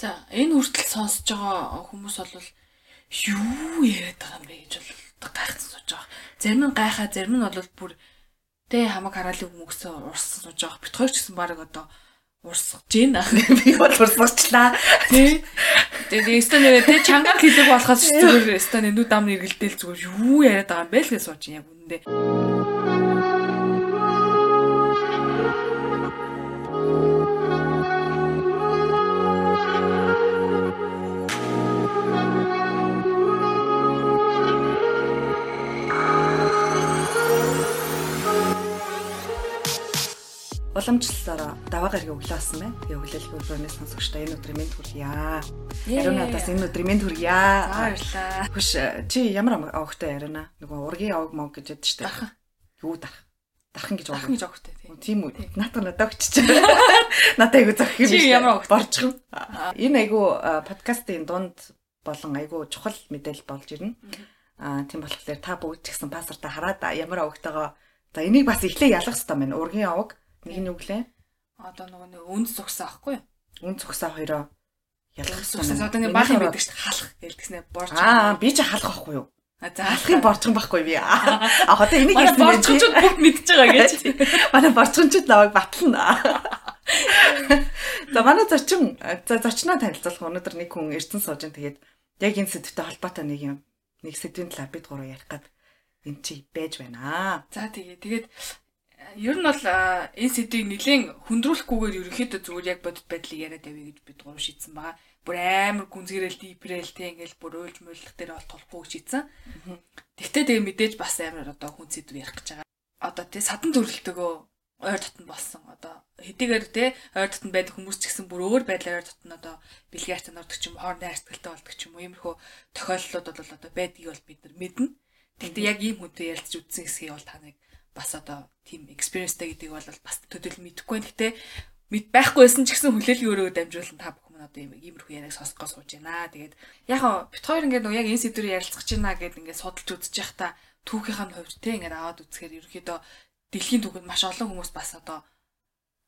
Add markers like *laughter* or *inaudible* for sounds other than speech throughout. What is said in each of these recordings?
За энэ хүртэл сонсож байгаа хүмүүс бол юу яриад байгаа юм бэ гэж бол гайхсан сууж байгаа. Зарим нь гайхаа, зарим нь бол бүр тэ хамаг хараалыг мөнгөсөө урсан сууж байгаа. Бит хоёр ч гэсэн баг одоо урсгаж гин *laughs* би бол урсгачлаа тий Тэгээд өстө нэр тэ чангаар хэлэг болохоос зүгээр өстө нүд ам нэргэлдээл зүгээр юу яриад байгаа юм бэ л гэж сууж яг үнэндээ уламжлалаараа даваа гаргийн өглөө болсон байна. Тэгээ өглөөлөх өглөөнөөс сонсогчдоо энэ өдрийн мэнд хүргье. Ариун надаас энэ өдрийн мэнд хүргье. Баярлалаа. Хүш чи ямар авахтай Ариуна? Нөгөө ургийн аваг мог гэж яддаг штэ. Юу дарах? Дархан гэж авах гэж авахтай тийм. Үү. Наатаа надад өгчөж. *laughs* Надад айгу зах юм биш. Чи ямар авах? Борчхон. Энэ айгу подкастын дунд болон айгу чухал мэдээлэл болж ирнэ. Аа тийм болохоор та бүгд ч гэсэн пассвортаа хараад ямар авагтайгаа За энийг бас эхлээ ялгах хэрэгтэй байна. Ургийн аваг Нэг нь үглээ. Одоо нөгөө нэг үн цогсоо аахгүй юу? Үн цогсоо хоёроо ялгах цогсоо. Одоо нэг баахан байдаг шүү дээ. Халах гэлдэгснээ борч. Аа би ч халах байхгүй юу? А за халахын борчхон байхгүй би. А *laughs* одоо энийг ярьсан борчхончууд бүгд мэдж байгаа гэж. *laughs* Манай борчхончууд наваг батлна. *laughs* За манай зочин за зочноо танилцуулах өнөөдөр нэг хүн эрдэн сууж ин тэгээд яг энэ сэдвтэй холбоотой нэг юм нэг сэдвийн талаар бид гурав ярих гад энэ чи байж байна. За тэгээ тэгээд ер нь бол энэ сэдвийг нэлээд хүндрүүлэхгүйгээр ерөнхийдөө зүгээр яг бодит байдлыг яриад авъя гэж бид гурав шийдсэн байгаа. Бүр амар гүнзгийрэл дипрэл тэг ингээл бүр уйлж мөйлөх дээр бол толохгүй шийдсэн. Тэгтээ тэгээ мэдээж бас амар одоо хүн сэдв ярих гэж байгаа. Одоо тий садан төрөлтөгөө ойр дотн болсон. Одоо хэдийгээр тий ойр дотн байдаг хүмүүс ч гэсэн бүр өөр байдлаар ойр дотн одоо бэлгээр танардаг ч юм хоорондын хайрцагтай болдог ч юм уу. Иймэрхүү тохиолдлууд бол одоо байдгийг бол бид нар мэднэ. Тэгтээ яг ийм хүнтэй ярилцж үтсэн хэсгийг бол та нэг бас одоо тийм экспириенстэй гэдэг бол бас төдөл мэдэхгүй байна. Гэтэ мэд байхгүй байсан ч гэсэн хүлээлгийн өрөө дамжуулан та бүхэн одоо ийм иймэрхүү яриаг сонсгоо сууж байна. Тэгээд яг бит хоёр ингээд яг энэ сэдвээр ярилцах гэж байна гэд ингээд судалж үзэж явах та түүхийнх нь хувьд те ингээд аваад үзэхээр ерөөхдөө дэлхийн түүхэнд маш олон хүмүүс бас одоо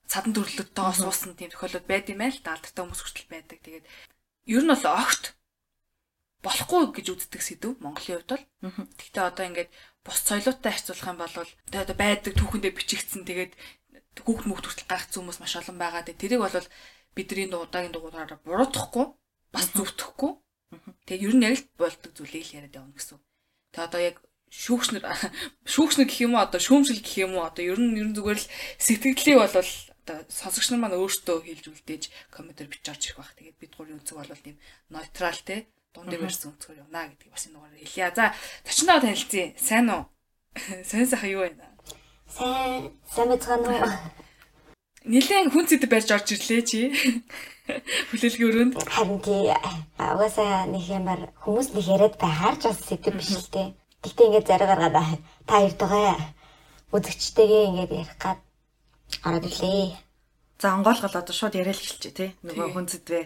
цадан төрлөдтэйгоо суусан тийм тохиолдол байд юм байл та алдартай хүмүүс хүртэл байдаг. Тэгээд ер нь бол огт болохгүй гэж үздэг сэдв Монголын хувьд бол. Гэхдээ одоо ингээд бус соёлоотой харьцуулах юм бол одоо байдаг түүхэндээ бичигдсэн тэгээд хүүхд мөхт хүртэл гаргацсан хүмүүс маш олон байгаа. Тэрийг бол бидний удаагийн дугаараар буруутгахгүй бас зүвтгэхгүй. Тэгээд ер нь яг л болдог зүйлийг л яриад явна гэсэн. Тэгээд одоо яг шүүгчнэр *laughs* шүүгчнэр гэх юм уу одоо шүүмжил гэх юм уу одоо ер нь ер нь зүгээр л сэтгэлдлийг бол одоо сонсогч нар маань өөртөө хэлж үлдээж комментээр бичиж орж ирэх байх. Тэгээд бид гурийн өнцөг бол тийм нейтрал те дунд ирсэн өнцгөр явна гэдгийг бас энэ дугаар хэлье. За зочноо танилцъя. Сайн уу? *laughs* Сайн сайхан юу байна? Сайн. Сайн мэцгаана уу? Нилээн хүн зэд барьж орж ирлээ чи. *laughs* Хүлээлгийн өрөөнд. Харин тий. Угаасаа нэг юмар хүмүүс нэг яриад байгаар ч бас сэдв биш л дээ. Гэхдээ ингээд зариг гаргаад та хоёр тугаа үзэгчтэйгээ ингээд ярих гад ороод ирлээ. За онгойлгол одоо шууд яриад эхэлчихэ тий. Нөгөө хүн зэдвээ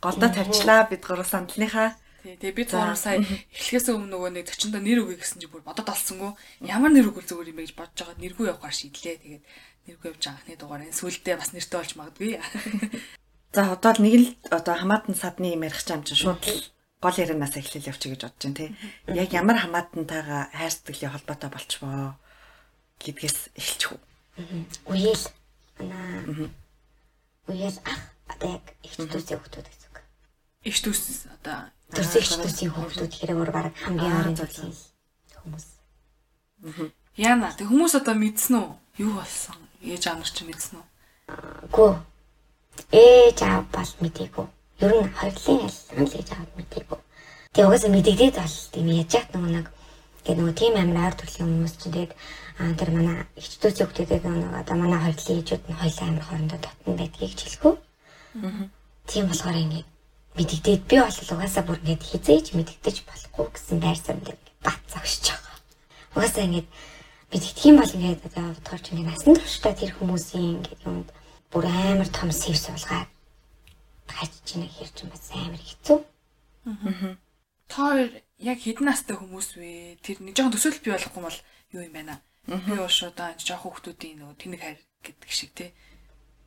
голдоо тавьчлаа бид гурав сандалныхаа Тий, тэгээ бид гурав сая эхлэхээс өмнө нөгөө нэг зочиндоо нэр өгье гэсэн чи бүр бодод олсонгүй. Ямар нэр өгвөл зүгээр юм бэ гэж бодож байгаа. Нэргүй явахаар шийдлээ. Тэгээд нэргүй явж анхны дугаар энэ сүулдэ бас нэртэй болж магадгүй. *laughs* За одоо л нэг л одоо хамаатан садны юм ярих чам чинь шууд гол ярианаас эхлэл явчих гэж бодож байна тий. Яг ямар хамаатантайгаа хайр сэтгэлийн холбоотой болчихвоо гэдгээс эхэлчих үү. Үеэл. Үеэл ах одоо яг их төсөө хүмүүс гэсэн. Их төс одоо Төрсөн их төсийн хүмүүсүүд хэрэг өөр баг хамгийн ойрын зүйлийн хүмүүс. Яна тэг хүмүүс одоо мэдсэн үү? Юу болсон? Ээж аав нар ч мэдсэн үү? Гүү. Ээж аав бас мэдээгүй. Ер нь хоёрлын аль ээж аав мэдээгүй. Тэг угаасаа мэдэгдээд бол тийм яаж яах нэг гэ нөгөө тийм амар ойр төрлийн хүмүүс чинь тэгээд аа тэр манай их төсийн хүмүүстэй нөгөө одоо манай хоёрлын ээжүүд нь хоёлаа амар хоорондоо дотн байдгийг ч хэлэхгүй. Аа. Тийм болохоор ингээд мэддэгдээд би бол угаасаа бүр ингээд хизээж мэддэгдэж болохгүй гэсэн байр суурьнд бат загшиж байгаа. Угаасаа ингээд мэддэгдэх юм бол ингээд одоо бодгоор ч ингээд насан туршдаа тэр хүмүүсийн ингээд юмд бүр амар том сэв суулгаад хачиж нэг хэрч юм бас амар хэцүү. Аа. Тэр яг хэдэн настай хүмүүс вэ? Тэр нэг жоохон төсөөлөл бий болохгүй бол юу юм байна? Би бол шууд аа жоохон хүмүүсийн нөгөө тэнэг хайр гэдэг шиг тий.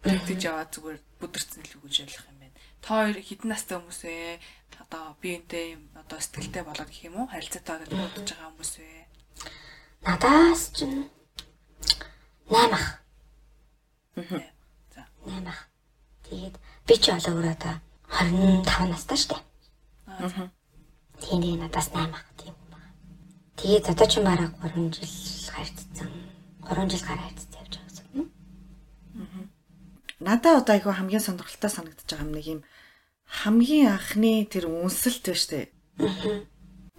Тэгж яваад зүгээр бүдэрцэн л үгэж ярих юм. Та хоёр хэдэн настай хүмүүс вэ? Одоо биентэй юм одоо сэтгэлтэй болоод гэх юм уу? Харилцаатай болоод бодож байгаа хүмүүс вэ? Надаас ч 8 ах. За. 8 ах. Тэгээд би ч болоо өөр одоо 25 настай штэ. Аа. Тийм тийм надаас 8 ах тийм байна. Тэгээд одоо ч бараг 3 жил харьцсан. 3 жил гараа харьцсан явж байгаа гэсэн юм. Надаа одоо айгүй хамгийн сонирхолтой санагдаж байгаа юм нэг юм хамгийн анхны тэр үнсэлт байна штэ.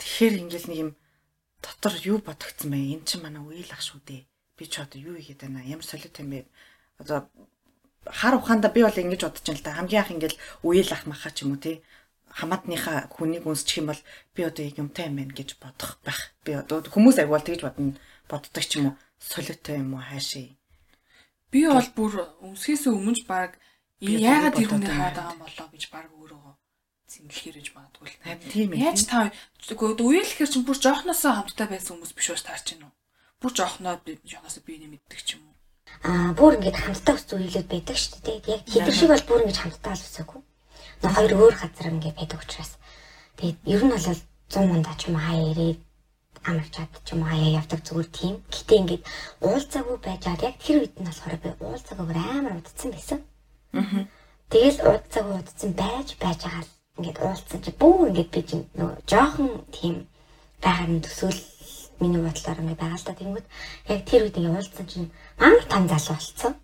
Тэгэхээр ингээл нэг юм дотор юу бодогдсон бэ? Эн чинь манай үйл ах шүү дээ. Би ч одоо юу хийгээд байна? Ямар солиот юм бэ? Одоо хар ухаанда би бол ингэж бодож байна л да. Хамгийн анх ингээл үйл ах маха ч юм уу тий хамаатныхаа хүнийг үнсчих юм бол би одоо юмтай юм байна гэж бодох байх. Би одоо хүмүүс айгуул тэгж бодно боддог ч юм уу солиотой юм уу хаашаа. Би бол бүр өмсгээс өмнөж баг яагаад тэр хүний бодоод хаад байгаа юм болоо гэж баг өөрөө зингэлэхэр гэж магадгүй л тийм ээ. Яаж та үгүй үеэлэхэр чинь бүр жоохносоо хамттай байсан хүмүүс биш үү таарч гинөө. Бүр жоохноо би жоохносоо би нэг мэддэг ч юм уу. Аа бүр ингэж хамтдаа өссөн үйлүүд байдаг шүү дээ. Яг хэдэн шиг бол бүр ингэж хамтдаа л өсөөгүй. Нөө хоёр өөр газар ингэ байдаг учраас. Тэгээд ер нь бол 100 мундаа ч юм хаяа ирээд амарчаад ч юм хаяа явдаг зүгээр тийм. Гэтэ ингэж уулзаагүй байжгаад яг тэр үед нь болохоор би уулзаагүй амар удацсан байсан. Тэгэл уулзаагүй удацсан байж байж байгаа л ингээд уулзсан чи бүр ингээд би чинь нөгөө жоохон тийм байгаар нь төсөөл миний бодлоор ингээд байгаа л та тэнгүүд яг тэр үед ингээд уулзсан чинь амар том залуу болцсон.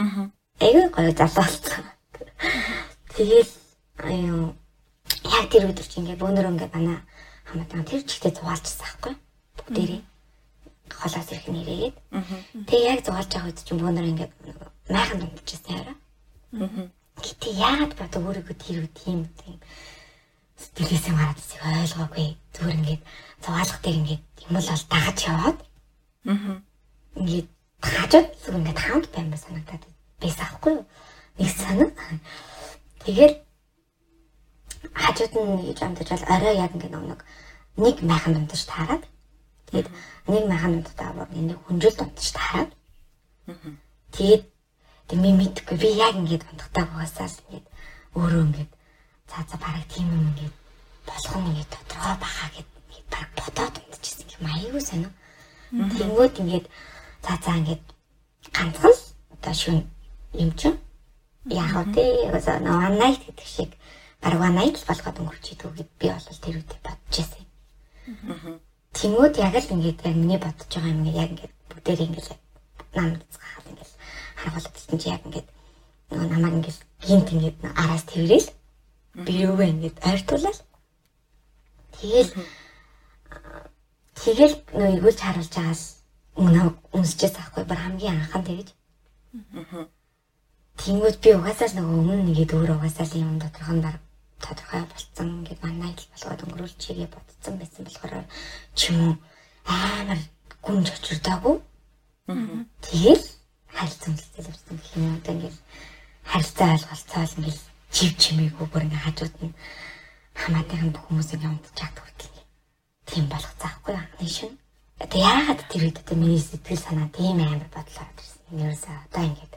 Аа. Айгүй гоё залуу болцсон. Тэгэл аюу яг тэр өдөр чинь ингээд бөөнөр ингээд манай хамаатан тэр чигтээ зугаалчихсан байхгүй бүгдээрээ холоос ирэх нэрээгээд тэгээ яг зугаалж байгаа үед чинь бөөнөр ингээд майхан дундчихсан яараа. Гэтэ яагаад бод өөрийгөө тэр үед тийм тийм сэтгэлээсээ мараад зүг ойлгоогүй. Зүгээр ингээд зугаалах дээр ингээд юм бол ол дагаж яваад Аа. ингээд хажууд зүг ингээд хамт баймаа санагдаад байсан аахгүй юу? Нэг санаа. Тэгэл хажууд нь гэж амтаж бол орой яг ингээд нэг нэг майхан дундаж таарад тэгээд нэг майхан дундаа нэг хүнжил дундаж таарад тэгээд тэг би мэдхгүй. Би яг ингээд ундахтаа угаасаа л ингээд өөрөө ингээд цаа цаа бараг тийм юм ингээд болох нь ингээд тодорхой бахаа гэд ингээд бараг бодоод унтчихсан юм. Аягүй сонио. Тэнгүүд ингээд цаа цаа ингээд ганцхан одоо шүн юм чинь яг тий одоо one night гэдэг шиг бараг one night болгоод өнгөрч идэв гэд би бол тэр үедээ бодчихсон. Тэнгүүд яг л ингээд яг миний бодож байгаа юм. Яг ингээд бүгдээр ингээд цаахад ингээд харгалт гэсэн чи яг ингээд нөгөө намайг ингээд гинт ингээд араас тэрэл би юугаа ингээд ойртуулаад тэгэл тэгэл нөгөө игүүлж харуулж байгаас өмнө үнсчээс ахгүй бар хамгийн анхан тэгэж. Тэнгүүд би угаасаа л нөгөө өмнө нэгэд өөр угаасаа л юм тодорхой нь баг тодорхой болцсон ингээд манай ил болгоод өнгөрүүл чигээ бодсон байсан болохоор ч юм уу амар гүнж очирдаагүй. Тэгэл харилцан хэлцэл явсан гэх юм одоо ингээд харилцаа ойлголцоол ингээд жив чимээгүй бүр ингээд хажууд нь хамаатайхан бүх хүмүүс ингээд унтчихад хүртэл тийм болох заахгүй анхны шин. Одоо яагаад тэр үед одоо миний сэтгэл санаа тийм амар бодлоо ирсэн. Ерөөсөө одоо ингээд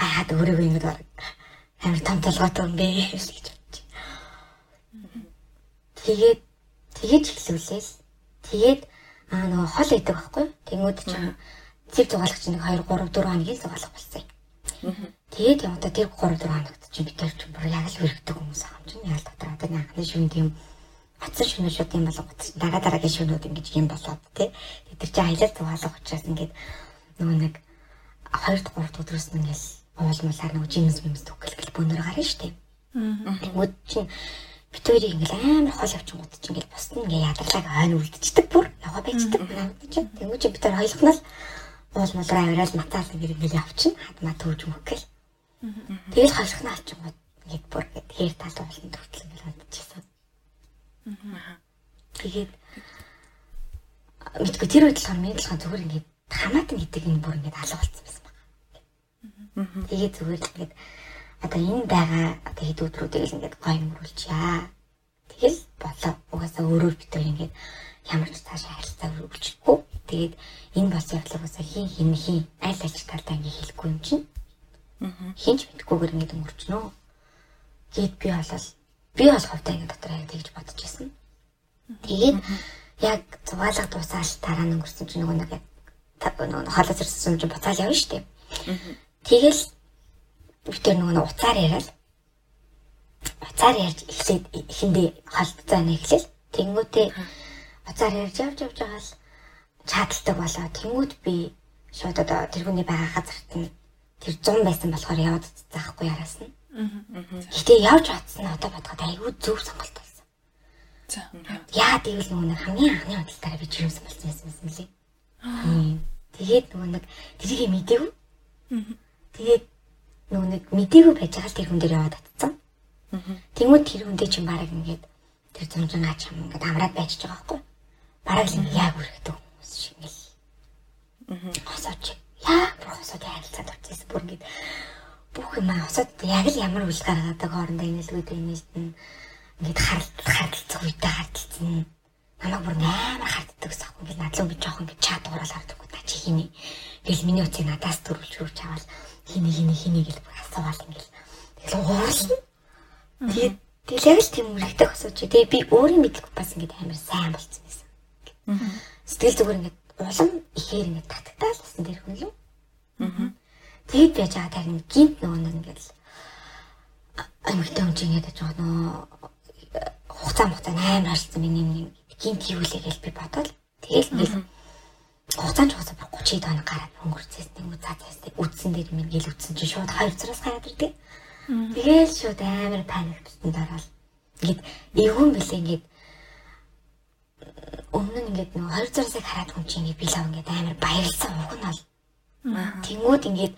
хаад өөрийгөө бараг амар том толгойтой юм бэ гэж бодчих. Тэгээд тэгээд эхлүүлээл. Тэгээд аа нөгөө хол идэг байхгүй. Тэнгүүд чинь зэв зугаалах чинь 2 3 4 хоногийн зугаалах болсон. Тэгээд яг одоо тэр 3 4 хоногт чинь бид тэр чинь бүр яг л өргөдөг хүмүүс байгаа юм чинь. Яг л дотор одоо анхны шүнд юм Атсан шүнүүд юм болоо дараа дараагийн шүнүүд ингэж юм болоод тий. Тэр чинь аялал зугаалах учраас ингээд нөгөө нэг 2 3 өдрөөс нь ингээл уулмалаар нөгөө жимс мэмс төгөлгөл бөөнөр гарна штеп. Тэгмүүд чинь бит хоёрыг ингээл амар хол авчингууд чинь ингээл босна ингээ ядарлаг хойно үлдчихдэг бүр яваа байждаг. Чи тэгмүүд чи бит хоёр хоёлохнол уулмалаар авирал матаал ингээ ингээл явчихна. Хадмаа төвж мөхгөл. Тэгэл хойшхнаа авчингууд ингээд бүр хээр тал уулын төвтөл ингээл хандчихсан. Тэгээд мэдгүй тэр үед л хамгийн талхан зүгээр ингээд хамаатан гэдэг энэ бүр ингээд алга болсон байсан байна. Тэгээд зүгээр л ингээд одоо энэ байгаа одоо хэд өдрүүдийг ингээд гоё мөрүүлчихье. Тэгэл болоо. Угаасаа өөрөө бид хоёр ингээд ямар ч цаашаа харилцаа өргөжчихгүй. Тэгээд энэ болсон явдлыг угаасаа хин хин хин аль аль талдаа ингээд хэлэхгүй юм чинь. Хин ч мэдгүйгээр ингээд өнгөрчнөө. гээд би болол би бол хувьдаа ингэ дотор яг тэгж бодож байсан. Тэгээд яг зугаалга дуусаал дараа нь өнгөрсөн чинь нөгөө нэг нөгөө хоолоос ирсэн чинь буцаал явна шүү дээ. Тэгэл би тэр нөгөө уцаар яриад уцаар ярьж эхлээд эхэндээ холбоцоо нэг эхлэв. Тэнгүүтээ уцаар ярьж явж явж байгаа л чадалтай болоо. Тэнгүүд би шууд одоо тэр хүний байгаа газарт нь тэр 100 байсан болохоор яваад заахгүй яраас нь. Гэтэ явж батсан одоо бодоход айгүй зөв сонголт байсан. За. Яа гэвэл нөгөө нэг хамгийн анхны бодлоороо би жирэмсэн болсон юм лээ. Тэгээд нөгөө нэг тэрийг мэдээгүй. Тэгээд нөгөө нэг мэдээгүй байж байгаа л тэр хүн дээр яваад татсан. Тэнгүүд тэр хүн дээр чинь бараг ингээд тэр зунжин аач юм ингээд амраад байж байгаа байхгүй. Бараг л яг үргэлдэг хүмүүс шиг ингээл. Хосооч. Яа прохосод харилцаад очсон бүр ингээд бүх юм хосоод яг л ямар үйл гаргадаг хоорондоо инээлгүүд инээлтэн ингээд харалт харилцах үедээ харилцсан. Намайг бүр амар харддаг ус ахгүй ингээд надлуу би жоохон ингээд чад уурал харддаг та чи хиний. Тэгэл миний утсыг надаас төрүүлж хурж аваад хиний хиний гэл бүр асуувал ингээд тэгэл уурална. Тэгээд тэгэл яг л тийм үргэлтэй хосооч. Тэгээ би өөрийн мэдлэг бас ингээд амар сайн болцсон. Сэтгэл зүгээр ингээд улам ихээр ингээд татагтаалсан тэр хүн лөө. Тэгэд байж байгаа тарин гинт нөгөө нэг ингээд аймагтай хүн чинь ингээд байгаа нөө хугацаа хугацаа амар харсан миний юм гинт хийвүүлээ гэж би бодоод тэгэл ингээд хугацаанд хугацаа бүр 30 тоног гараад өнгөрцөөс нэг цаа цаастай үдсэн дээр минь гэл үдсэн чинь шууд хоёр зэрэг гараад ирдэг. Тэгэл шууд амар паниктсан дараал. Ингээд эвгүй бэлээ ингээд өмнө нь ингээд нөгөө хоёр зэрэг хараад хүн чинь ингээд би лав ингээд амар баярлсан уг нь бол. Тэнгүүд ингээд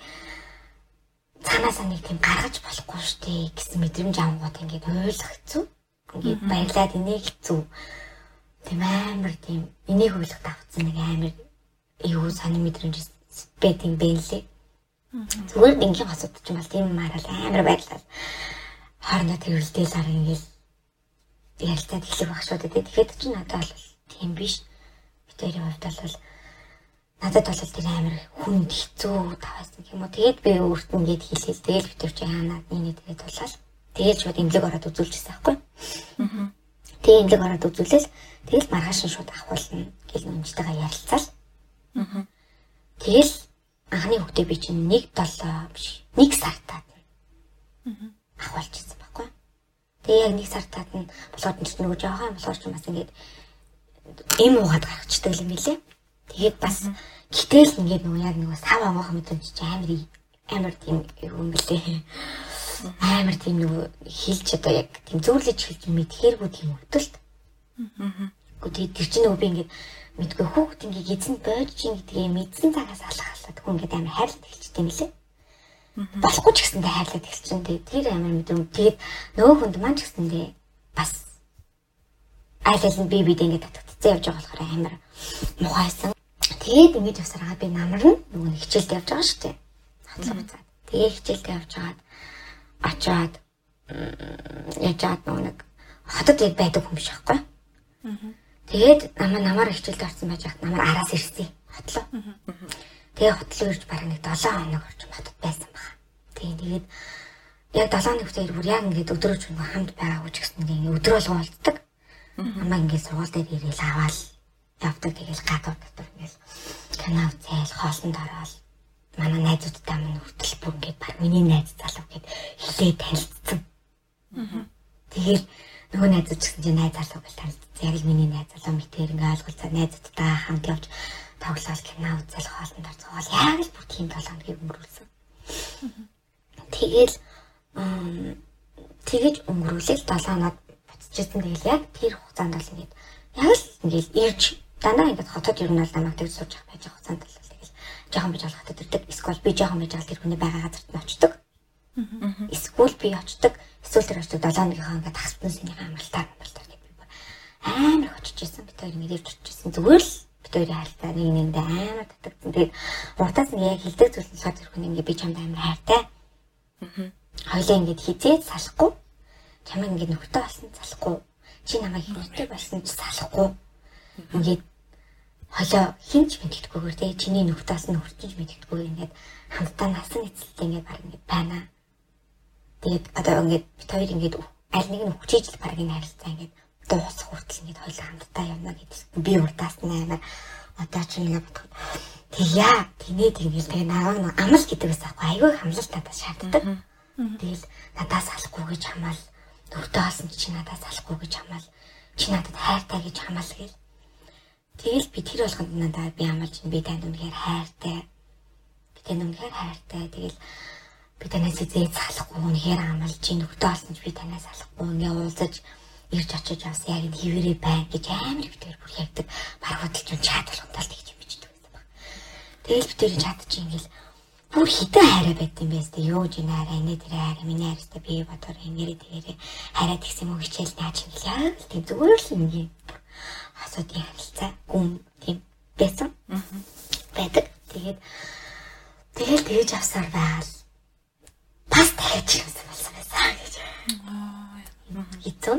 цаанаасаа нэг тийм гаргаж болохгүй штэ гэсэн мэдрэмж авангууд ингээд ойлгоцсон. Ингээд баярлаад энийг хэцүү. Тийм амар тийм энийг ойлгох тавцсан нэг амар эйгүү сонир мэдрэмж бэт юм бэлээ. Зүгээр ингийн асуудал ч юм бол тийм марал амар байдлаар хоорондоо тэрвэлдээл арга ингээл ярилцаад эхлэх баг шүү дээ. Тэгэхэд ч надад бол тийм биш. Би тэрийн хувьд бол надад бол тэр амар хүнд хэцүү таваасан юм уу. Тэгээд би өөрт нь ингэж хэлээл тэгэл битвч хаанаад миний тэгээд тулаад тэгээд шууд имлэг ороод үзүүлчихсэн байхгүй. Аа. Тэгээд имлэг ороод үзүүлээл тэгэл маргааш нь шууд ахуулна гэл нүнжтэйгээ ярилцаал. Аа. Тэгэл анхны хүүхдээ би чинь 1 7 биш 1 сартаад. Аа. Ахуулчихсан байхгүй. Тэгээ яг 1 сартаад нь болохоор ч нөгөө жоохон юм болохоор ч бас ингэж эм уугаад гарчдаг юм билээ. Тэгээд бас гэтэл ингээд нөгөө яг нөгөө сав авах мэдрэмж чи амар амар тийм юм бэлээ. Амар тийм нөгөө хилж одоо яг тийм зөвлөж хэлж мэдхээргүй тийм хөтөлт. Аа. Гэхдээ тэр чинь нөгөө би ингээд мэдгүй хүүхд ингээд эзэн бойж чинь гэдгийг мэдсэн цагаас алхаалаад хүн ингээд амар хайрлаад эхэлчихсэн юм лээ. Болохгүй ч гэсэндээ хайрлаад эхэлчихсэн. Тэр амар мэдрэмж. Тэгээд нөгөө хүнд маань ч гэсэндээ бас айл нь би бид ингээд татгцсан явж байгаа болохоор амар мухайсан. Тэгээд ингэж явсараа би намарна нөгөө нэг хичээлд явж байгаа шүү дээ. Хатлаг буцаад. Тэгээд хичээлд явж хагаад очоод яжаад нэг хотод байдаг хүн биш байхгүй. Тэгээд намаа намаар хичээлд орсон байж хат намаар араас ирсэн. Хотлоо. Тэгээ хотлоо ирж бараг нэг 7 хоног орчим хотод байсан баг. Тэгээд тэгээд яг 7 хоног хүртэл бүр яг ингээд өдрөөч хамт байгаагүй ч гэсэн ингээд өдрөө л уулздаг. Намаа ингээд сургууль дээр ирээл аваад явдаг тэгэл гадуур дотор ингээл кино үзэл хоолнд ороод манай найзуудтай минь хүртэл бүр ингээд баг миний найз залуу гэд хилээ танилцсан. Тэгэхээр нөгөө найзууд ч гэсэн найз залуу гэж танилцсан. Яг л миний найз залуу мэтэр ингээд ойлголцоо найзуудтай хамт явж тоглол кино үзэл хоолнд орцгоол яг л бүр тийм толгонд өнгөрүүлсэн. Тэгэл тэгэж өнгөрүүлэл 7 хоног буцчихсан. Тэгэл яг тэр хугацаанд бол ингээд яг л ингээд ирж дандаа ингээд хотод ер нь бол намайг тэгж сууж явах байж хугацаанд л тэгэл жоохон биж алхахад ирдэг. Эсвэл би жоохон биж алхах тэр хүний байгаа газарт нь очдог. Эсвэл би очдог. Эсвэл тэр очдог 7 нэгийнхаа ингээд хасбан синий амралтаа амралтаа гэдэг би амар очиж исэн. Би тэр мэдээж очиж исэн. Зүгээр л бид хоёрын хайртай нэг нэгэндээ амар татагдсан. Тэгээд уртаас нь яг хилдэг зүйл болохоор тэр хүн ингээд би чамд амар хайртай. Хоёлаа ингээд хизээд салахгүй. Чамайг ингээд нөхдөд болсон салахгүй. Чи намайг хэрэгтэй болсон ч салахгүй. Ингээд холоо хинч мэддэггүйгээр тэгээ чиний нүхтаас нь хүрчиж мэддэггүй ингээд хамтдаа насан эцэлтэй ингээд баг ингээд байна. Тэгээд одоо ингээд бид хоёр ингээд аль нэг нь хүчээжл баг энэ харилцаа ингээд дуусах хүртэл ингээд хоёул хамтдаа явна гэдэг. Би урдаас нь амар одоо ч ингээд бодоход тэг яа тэнээ тэгэл тэгээ наваг нэг амал гэдэг бас аахгүй айгүй хамлалт надад шаарддаг. Тэгэл надаас алахгүй гэж хамаал өвдөө олсон чи надаас алахгүй гэж хамаал чи надад хайртай гэж хамаал гэл. Тэгэл би тэр болгонд надад би амалж би танд үнэхээр хайртай. Би танд үнэхээр хайртай. Тэгэл би танаас зээ салахгүй үнэхээр амалж ин өвдөө олсон ч би танаас алахгүй ингээ уулзаж ирж очиж бас яг энэ хിവэрээ бай гэж амар битэр бүр ягдаг. Баг хөдөлж чад болгонтал тэгж юм бичдэг байсан баг. Тэгэл битэр чадчих ингээл бүр хитэн хайраа байт юм байна сте юу ч наараа энэ тэр хайраа миний хайртай би бодор ингэрээ тэгэрээ хайраа тэгсэн мөн хичээл наач яг л тийм зүгээр л юм юм асуудын харилцаа гүн. Тийм. Байсан. Байдаг. Тэгээд тэгэл тэгж авсаар байгаал. Бас дахиж юмсан болсон байсан гэж. Хэцүү.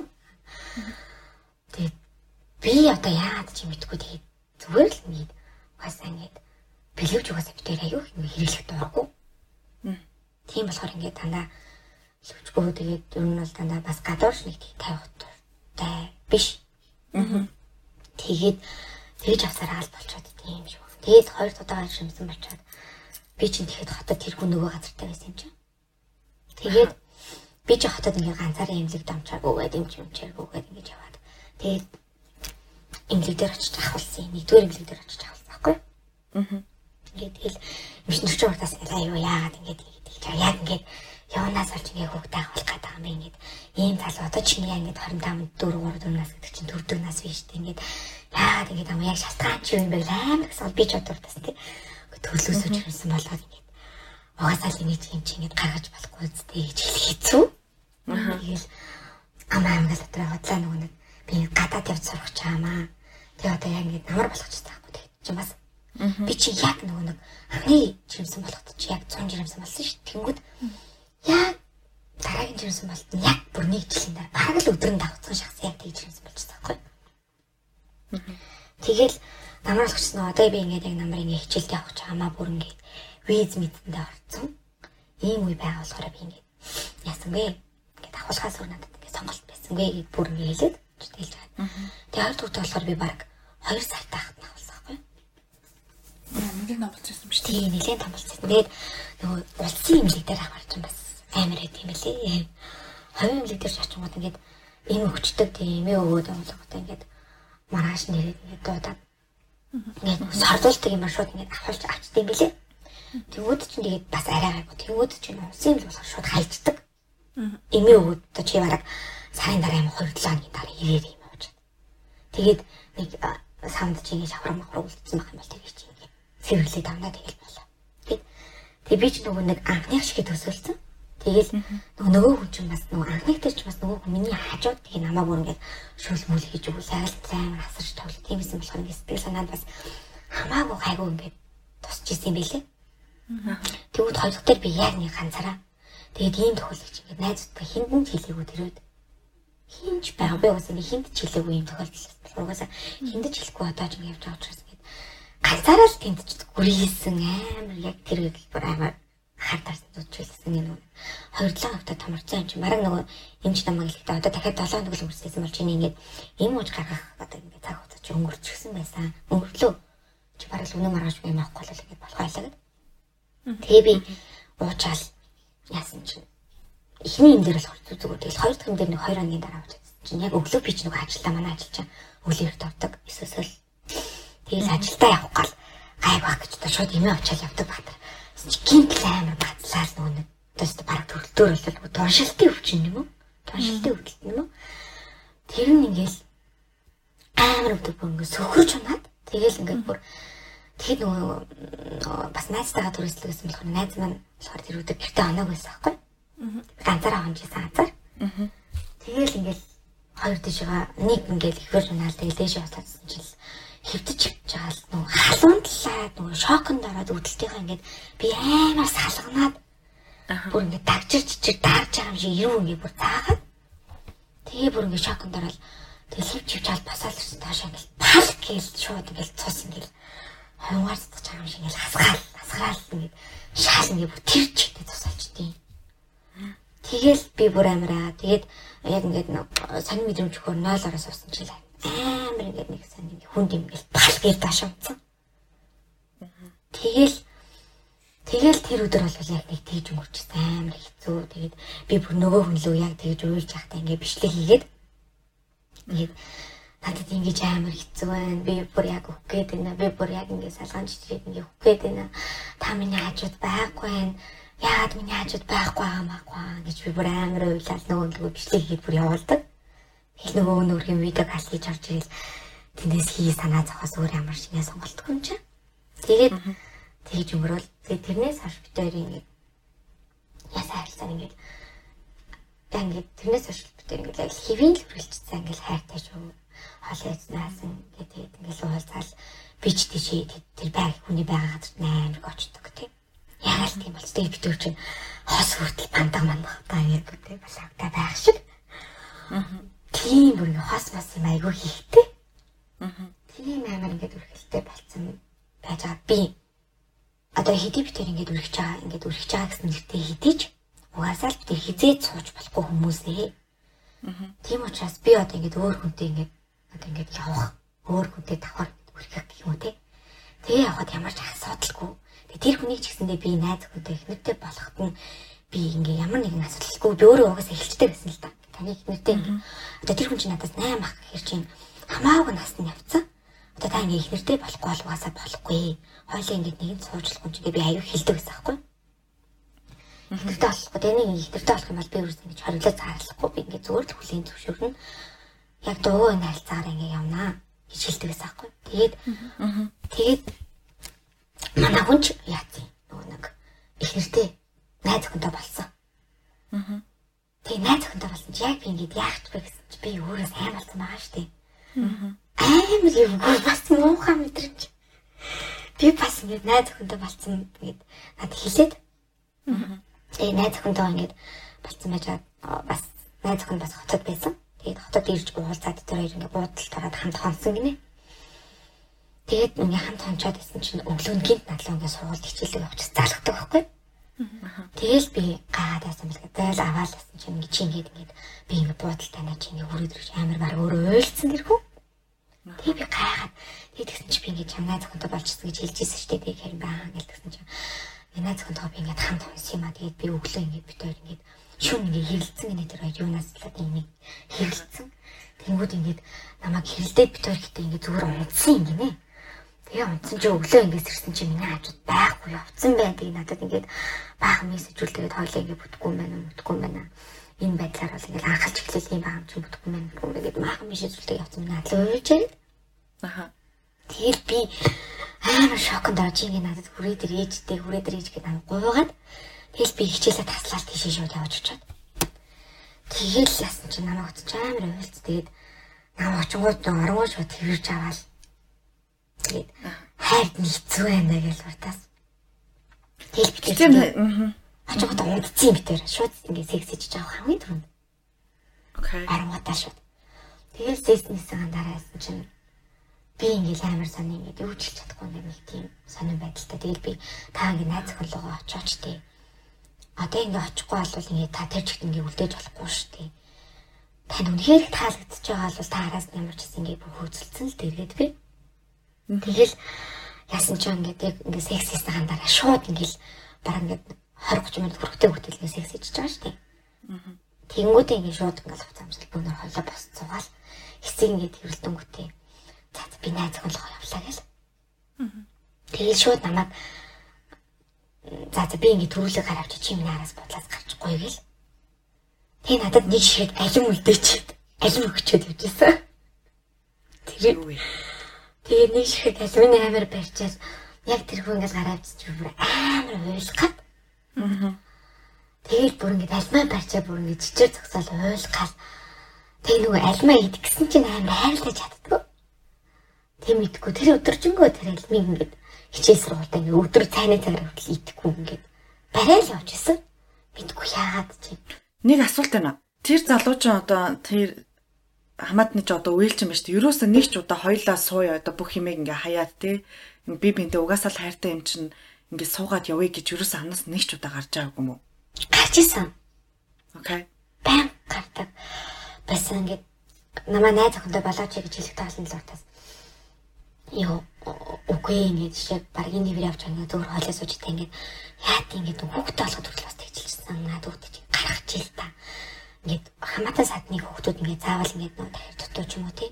Тэгээд би одоо яагаад ч юм мэдгүй тэгээд зүгээр л нэг бас ингэж бэлэвж угаасаа битээр аюу юм хэрэглэх дурггүй. Тийм болохоор ингээд дандаа лөвчгөө тэгээд ер нь бол дандаа бас гадуурш нэг тавих дуртай биш. Тэгээд тэгж авсараа аль болчиход тийм шүү. Тэгээд хоёр удаагаар шимсэн болчиход би чинь тэгэхэд хотод тэр хүн нөгөө газартай байсан юм чинь. Тэгээд би чи хотод ингээд ганцаараа имлэг домчаагүй гэдэг юм чи юм чиргүү гэдэг ингээд яваад. Тэгээд имлэг дээр очиж ахвалсан. Нэгдүгээр имлэг дээр очиж ахвалсан байхгүй. Аа Ингээд тэгэл эмчнэр чинь уртаас ингээд аюу яагаад ингээд ингэж яг ингээд явнаас олж ингээд хүүхдээ авах гэдэг юм ингээд ийм залуу одоо чинь яа ингээд 25 4 3 4 нас гэдэг чинь төрдөг нас биш үү ингээд яагаад ингээд ам яг шалтгаан чи юм бэ? Амар гэсэн би ч одоортас тий төлөөсөө ч юмсан болоод ингээд угаасаа л ингэж юм чи ингээд гаргаж болохгүй зү гэж хэлэх хэцүү. Тэгэл амаа амгаа дотроо хотлаа нөгөө нэг би гадаад явж сурах чаамаа. Тэгээ одоо яг ингээд намар болгочихсан байхгүй тий. Чи бас Би чи яг нөгөө нэг анхны жирэмсэн болоход чи яг 100 жирэмсэн болсон шүү. Тэнгүүд яг дараагийн жирэмсэн болт нь яг бүр нэг жилийн дараа бараг л өдрөнд давцсан шахс яг тэгж жирэмсэн болчихсон байхгүй. Тэгэл намар болгочихсон одоо би ингээд яг намар ингээд хичээлд явах чамаа бүр ингээд виз мэдэндээ орцсон. Ийм үе байгаа болохоор би ингээд яасан бэ? Ингээд авахлахаас өөр надад ингээд сонголт байсан гэ гэд бүр ингээд хэлээд хэлж байгаа. Тэгээ хоёр дахь болохоор би баг 2 сар Нэлээд номлолцсон шүү дээ. Тийм, нэлээд номлолцсон. Тэгээд нөгөө улсын имлэг дээр аварч юм бас амар байт юм лээ. Ховын имлэг дээр очингууд ингээд ийм өвчтөд тийм ээ өгөөд амлагтай ингээд маргааш нэрэд ингээд дуудаад ингээд сордуулдаг юм шууд ингээд авахулж авчдаг юм билээ. Тэнгүүд чинь тэгээд бас арай гайгүй. Тэнгүүд чинь улсын имлэг болохоор шууд хайцдаг. Эмээ өгөөд одоо чи бараг сарын дараа юм 2 7 хоногийн дараа ирээр юм авч. Тэгээд нэг санд чи ингээд шавар махар үлдсэн байх юм бол тэгээд чи сэргэлээд авнаа тэгэл болоо. Тэг. Тэг би ч нөгөө нэг анхных шиг төсөөлсөн. Тэгэл нөгөө хүн чинь бас нөгөө анхных дээр ч бас нөгөө хүн миний хажууд тэг намаа бүр ингээд шүл мүл хийж өгөх сайл зайн асарч тоглох тийм юм болохоор ингээд сэтгэл санаанд бас хамаагүй гайгүй ингээд тусч исэн юм билээ. Тэгвэл хоёр дахь би яг нэг ганцаараа тэгээд ийм тохиолдолч ингээд найзуудтай хиндэн хэлээгүй тэрөөд хинж байгаа би ингээд хинд ч хэлээгүй юм тохиолдол. Угаасаа хинд ч хэлэхгүй одоо ч ингээд явж байгаа учраас ганцаараа л тэмдэж гүрийсэн амар яг тэр хэлбэр амар хартаарсан зүтгэлсэн юм. 27 хавтаа томорцсон юм чи мараг нөгөө эмч намайг хэлэхдээ одоо дахиад 7 хоног л өнгөрсөн бол чиний ингээд юм ууж гаргах одоо ингээд цаг хугацаа чи өнгөрчихсэн байсан. Өнгөрлөө. Чи бараг л үнэ маргааш юм авахгүй л ингээд болох байлаа гэд. Тэгээ би уучаал яасан чи эхний юм дээр л хорц зүгээр тэгэл хоёр дахь юм дээр нэг 2 хоногийн дараа авч чинь яг өглөө би ч нөгөө ажиллаа манай ажиллаж чаа өглөө ирд авдаг. Эсвэл Тэгэл ажилдаа явах гал гайвах гэж одоо шууд эмээ очиад явдаг баатар. Чи гинт амар бацлаа л нөгөө одоо бараг төрөлтөөр бол туншилтын өвчин юм уу? Туншилтын өвдөлт юм уу? Тэр нь ингээл амар өвдөг бөнгө сөхөрч унаад тэгэл ингээд бүр тэгэхэд нөгөө бас найзтайгаа төрөслөгсөн болохоор найз маань болохоор тэр өдөр гэртээ оног байсан байхгүй. Ганцаараа хонжсэн анзаар. Тэгэл ингээл хоёр тийшээ нэг ингээл ихвэр унаал тэгэл дээшээ ослоодсон чинь хөвдөж байгаа л нөгөө халуун талаа нөгөө шоконд ороод үүдэлтийнхаа ингээд би амар салганаад бүр ингээд дагжирч чиг даарж байгаа юм шиг юу ингээд бүр заагаад тэгээ бүр ингээд шоконд ороод тэгээ хөвч хөвч хал басаал ирсэн тааш ингээд пал гээл шууд ингээд цус ингээд хавгаар цацж байгаа юм шиг ингээд хасгаал хасгаал ингээд шаал ингээд бүр тэр чигтэй тусаач тийм Тэгэл би бүр амираа. Тэгээд яг ингээд сонир мэдрэмж өгөхөөр 0-оос суусан чи л амар ингээд нэг сонир хүнд юм гэл бал гэр дашамцсан. Тэгэл Тэгэл тэр өдөр бол яг нэг тэгж өнгөрчихсэн амар хэцүү. Тэгээд би бүр нөгөө хүн лөө яг тэгж уйлж явахдаа ингээ бичлэг хийгээд ингээд надад ингэж амар хэцүү байна. Би бүр яг үхгээд байна. Би бүр яг ингээ салгаан жижиг ингээ үхгээд байна. Та миний хажууд байхгүй байна. Яагаад миний хажууд байхгүй байгаа маахгүй гэж би бүр амар уйлал нөгөө нөгөө бичлэг хийгээд бүр явуулдаг. Тэгэл нөгөө өнөөрхийн видеог хас хийж орж ирэл тэндээс хий санаа зовхоос өөр ямар шинэ сонголтгүй юм чи. Тэгээд тэгж өнгөрөөл. Тэгээ тэрнээс хойш бид хоёр ингээд ясаа харилцаа ингээд ингээд тэрнээс хойш бид хоёр ингээд яг хэвийн л үргэлжсэн ингээд хайртай шүү. Хоол язнаас ингээд ингээд уулзаал би ч тийшээ тэр байг хүний байгаа газарт амар очдог тийм. Яг л тийм болц. Тэгээ бид хоёр чинь хос хүртэл пандаг мандах та яг тийм басагтай байх шиг. Тийм бүр ингээд хос бас юм айгүй хийхтэй. Тийм амар ингээд үргэлжтэй болцсон байж байгаа би одоо хэдий битэр ингээд үргэж байгаа ингээд үргэж байгаа гэсэн нэртэй хэдийч угаасаа л битэр хизээд сууж болохгүй хүмүүсээ. Тийм учраас би одоо ингээд өөр хүнтэй ингээд одоо ингээд явах өөр хүнтэй давхар үргэх гэх юм те. Тэгээ явахад ямар ч асуудалгүй. Тэгээ тэр хүнийг ч гэсэндээ би найз хүнтэй ихнэртэй болоход нь би ингээ ямар нэгэн асуудалгүй би өөрөө угаасаа эхэлжтэй байсан л да. Таны ихнэртэй одоо тэр хүн чинь надаас 8 ах гэхэр чинь хамаагүй насны явцсан. Одоо та ингээ ихнэртэй болохгүй бол угаасаа болохгүй хойлоо ингэж нэг нь суужлах юм чигээ би аюу хилдэг гэсэн байхгүй. Ихтэй болохгүй. Тэгээ нэг ихтэй болох юм бол би үрс ингэж хориглоо заарлахгүй би ингэ зүгээр л хүлийн зөвшөөрнө. Яг дуу энэ хайлцаар ингэ явнаа гэж хэлдэг гэсэн байхгүй. Тэгээд тэгээд манай хүн ч яатсан нөгөө нэг их нэртэй найз охинтой болсон. Аа. Тэгээ найз охинтой болсон чи яг би ингэж яах вэ гэсэн чи би өөрөө сайн болсон байгаа шүү дээ. Аа. Амар юм бас муухай мэдрэмж би бас ингээд найз охинтой болцсон гэд надад хэлээд. Тэгээ найз охинтой ингээд болцсон байж бас найз охин бас хотод байсан. Тэгээд хотод ирж уулзаад тэр хоёр ингээд буудалд ороод хамт хонсон гинэ. Тэгээд ингээд хамт хончоод байсан чинь өглөө нь гинт надлаа ингээд сургууль хичээлээ явуучих залгадаг байхгүй. Тэгэл би гайхаад байсан бэл гээл аваад байсан чинь ингээд чи ингээд ингээд би ингээд буудалд танаа чи ингээд хүрээд ирж амар баг өөрөө ойлцсон гэрхүү. Тэгээ би гайхаад тэгсэн чи би ингээд чамнаа зөвхөнтэй болчихсон гэж хэлжсэн шүү дээ. Тэгэхээр баа гэж тэгсэн чи Янаа зөвхөнтэй би ингээд хамт хонс юм а тэгээд би өглөө ингээд бид хоёр ингээд шүн ингээд хэрэлцэн гэнэ тэр юунаас л энийг хэрэлцэн. Тэнгүүд ингээд намайг хэрэлдээд бид хоёр гэдэг ингээд зүгээр унтсан юм гинэ. Тэгээ унтсан чи өглөө ингээд сэрсэн чи миний хажууд байхгүй явцсан байдаг надад ингээд баахан мессеж үлдээд хойлоо ингээд бүтггүй юм байна бүтггүй юм байна энэ байдлаар бол ингээл анхалж эхлэх юм байгаа юм. Чи бүтгэхгүй мэн гэдэг маахан биш зүйлтэй явсан надад уйлж байна. Аха. Тэгэл би амар шоконд орж ингээ надад хүрээ дээр ээжтэй хүрээ дээр ээж гэдэг намайг гуйгаад тэгэл би хичээлээ таслаад тийшээ шууд явж очиод. Тэгэл яасан чи намайг утч амар уйлц тэгээд намайг нэг оргоо шууд тэрвэрж аваад тэгээд хайрд нийцүү байна гэж уртаас. Тэгэл би тийм аа Очоод унтцсан юм битэр. Шууд ингээд сексэж жаах хамгийн түрүүнд. Окей. Арамгатаа шууд. Тэгэл секснээсээ дараасан чинь би ингээд амар сони ингээд хэлж чадахгүй нэг тийм сонирн байдалтай. Тэгэл би та ингээд найз охинлогоо очооч тий. Одоо ингээд очихгүй бол ингээд та тэр чигт ингээд үлдээж болохгүй шүү дээ. Тань үнэхээр таалагдчихж байгаа бол та араас гэсэн ингээд бүх хөөцөлцөн л дэргээд би. Тэгэл яасан ч ингээд яг ингээд секс хийсэн хандараа шууд ингээд бараг ингээд 20 30 минут хүрхтэй хөтөлгөөс секс хийж байгаа шүү дээ. Тэнгүүдээ ингэ шууд ингээл хуцаамжлал бүүнөр хоолоо босцоогаал хэсэг ингэ тэрэлдэнгүүтээ за би найз охинлогоо явлаа гэл. Тэгээд шууд намайг за за би ингэ төрүүлэг гаравч чи миний араас бодлоос гарчихгүй гэл. Тэгээ надад нэг шигэд алим үлдээчихэд алим өгчөөд явжсэн. Тэр Тэгээ нэг шигэд алимны амир барьчаад яг тэр хүн ингээл гаравч чи бүр амар уйлах Аа. Тэгэл бүр ингэ альмаа барьчаа бүр ингэ жижиг зогсоол уйлгал. Тэг нөгөө альмаа идэх гэсэн чинь амар хайрлаж чаддгүй. Тэг мэдгүй тэр өдөржингөө тэр альмыг ингэ хичээл сургуультай ингэ өдөр цайны цагаар хүртэл идэхгүй ингэ барайл явж исэн. Мэдгүй яагаад чи. Нэг асуулт байна. Тэр залуучин одоо тэр хамаатны ч одоо уйлж юм ба шүү. Ерөөсөө нэг ч удаа хоёлаа сууя одоо бүх юмэг ингээ хаяад те. Би бинтээ угаасаа л хайртай юм чинь ингээд суугаад явъя гэж юусэн амнаас нэг ч удаа гарч байгаагүй юм уу? Гарч исэн. Окей. Баян гардаг. Байсан ингээд намаа найз охиндоо болооч гэж хэлэх таасан л уртаас. Йоо үгүй ингэж шиг баргийн нэвэр явж байгаа зүгээр хоолой сууж та ингээд яат ингээд хүүхдээ олоход хүртэл бас тэгжилсэн надад хүүхдээ чинь гаргаж ил та. Ингээд хамаатан садны хүүхдүүд ингээд заавал ингээд нөө дутуу ч юм уу тий.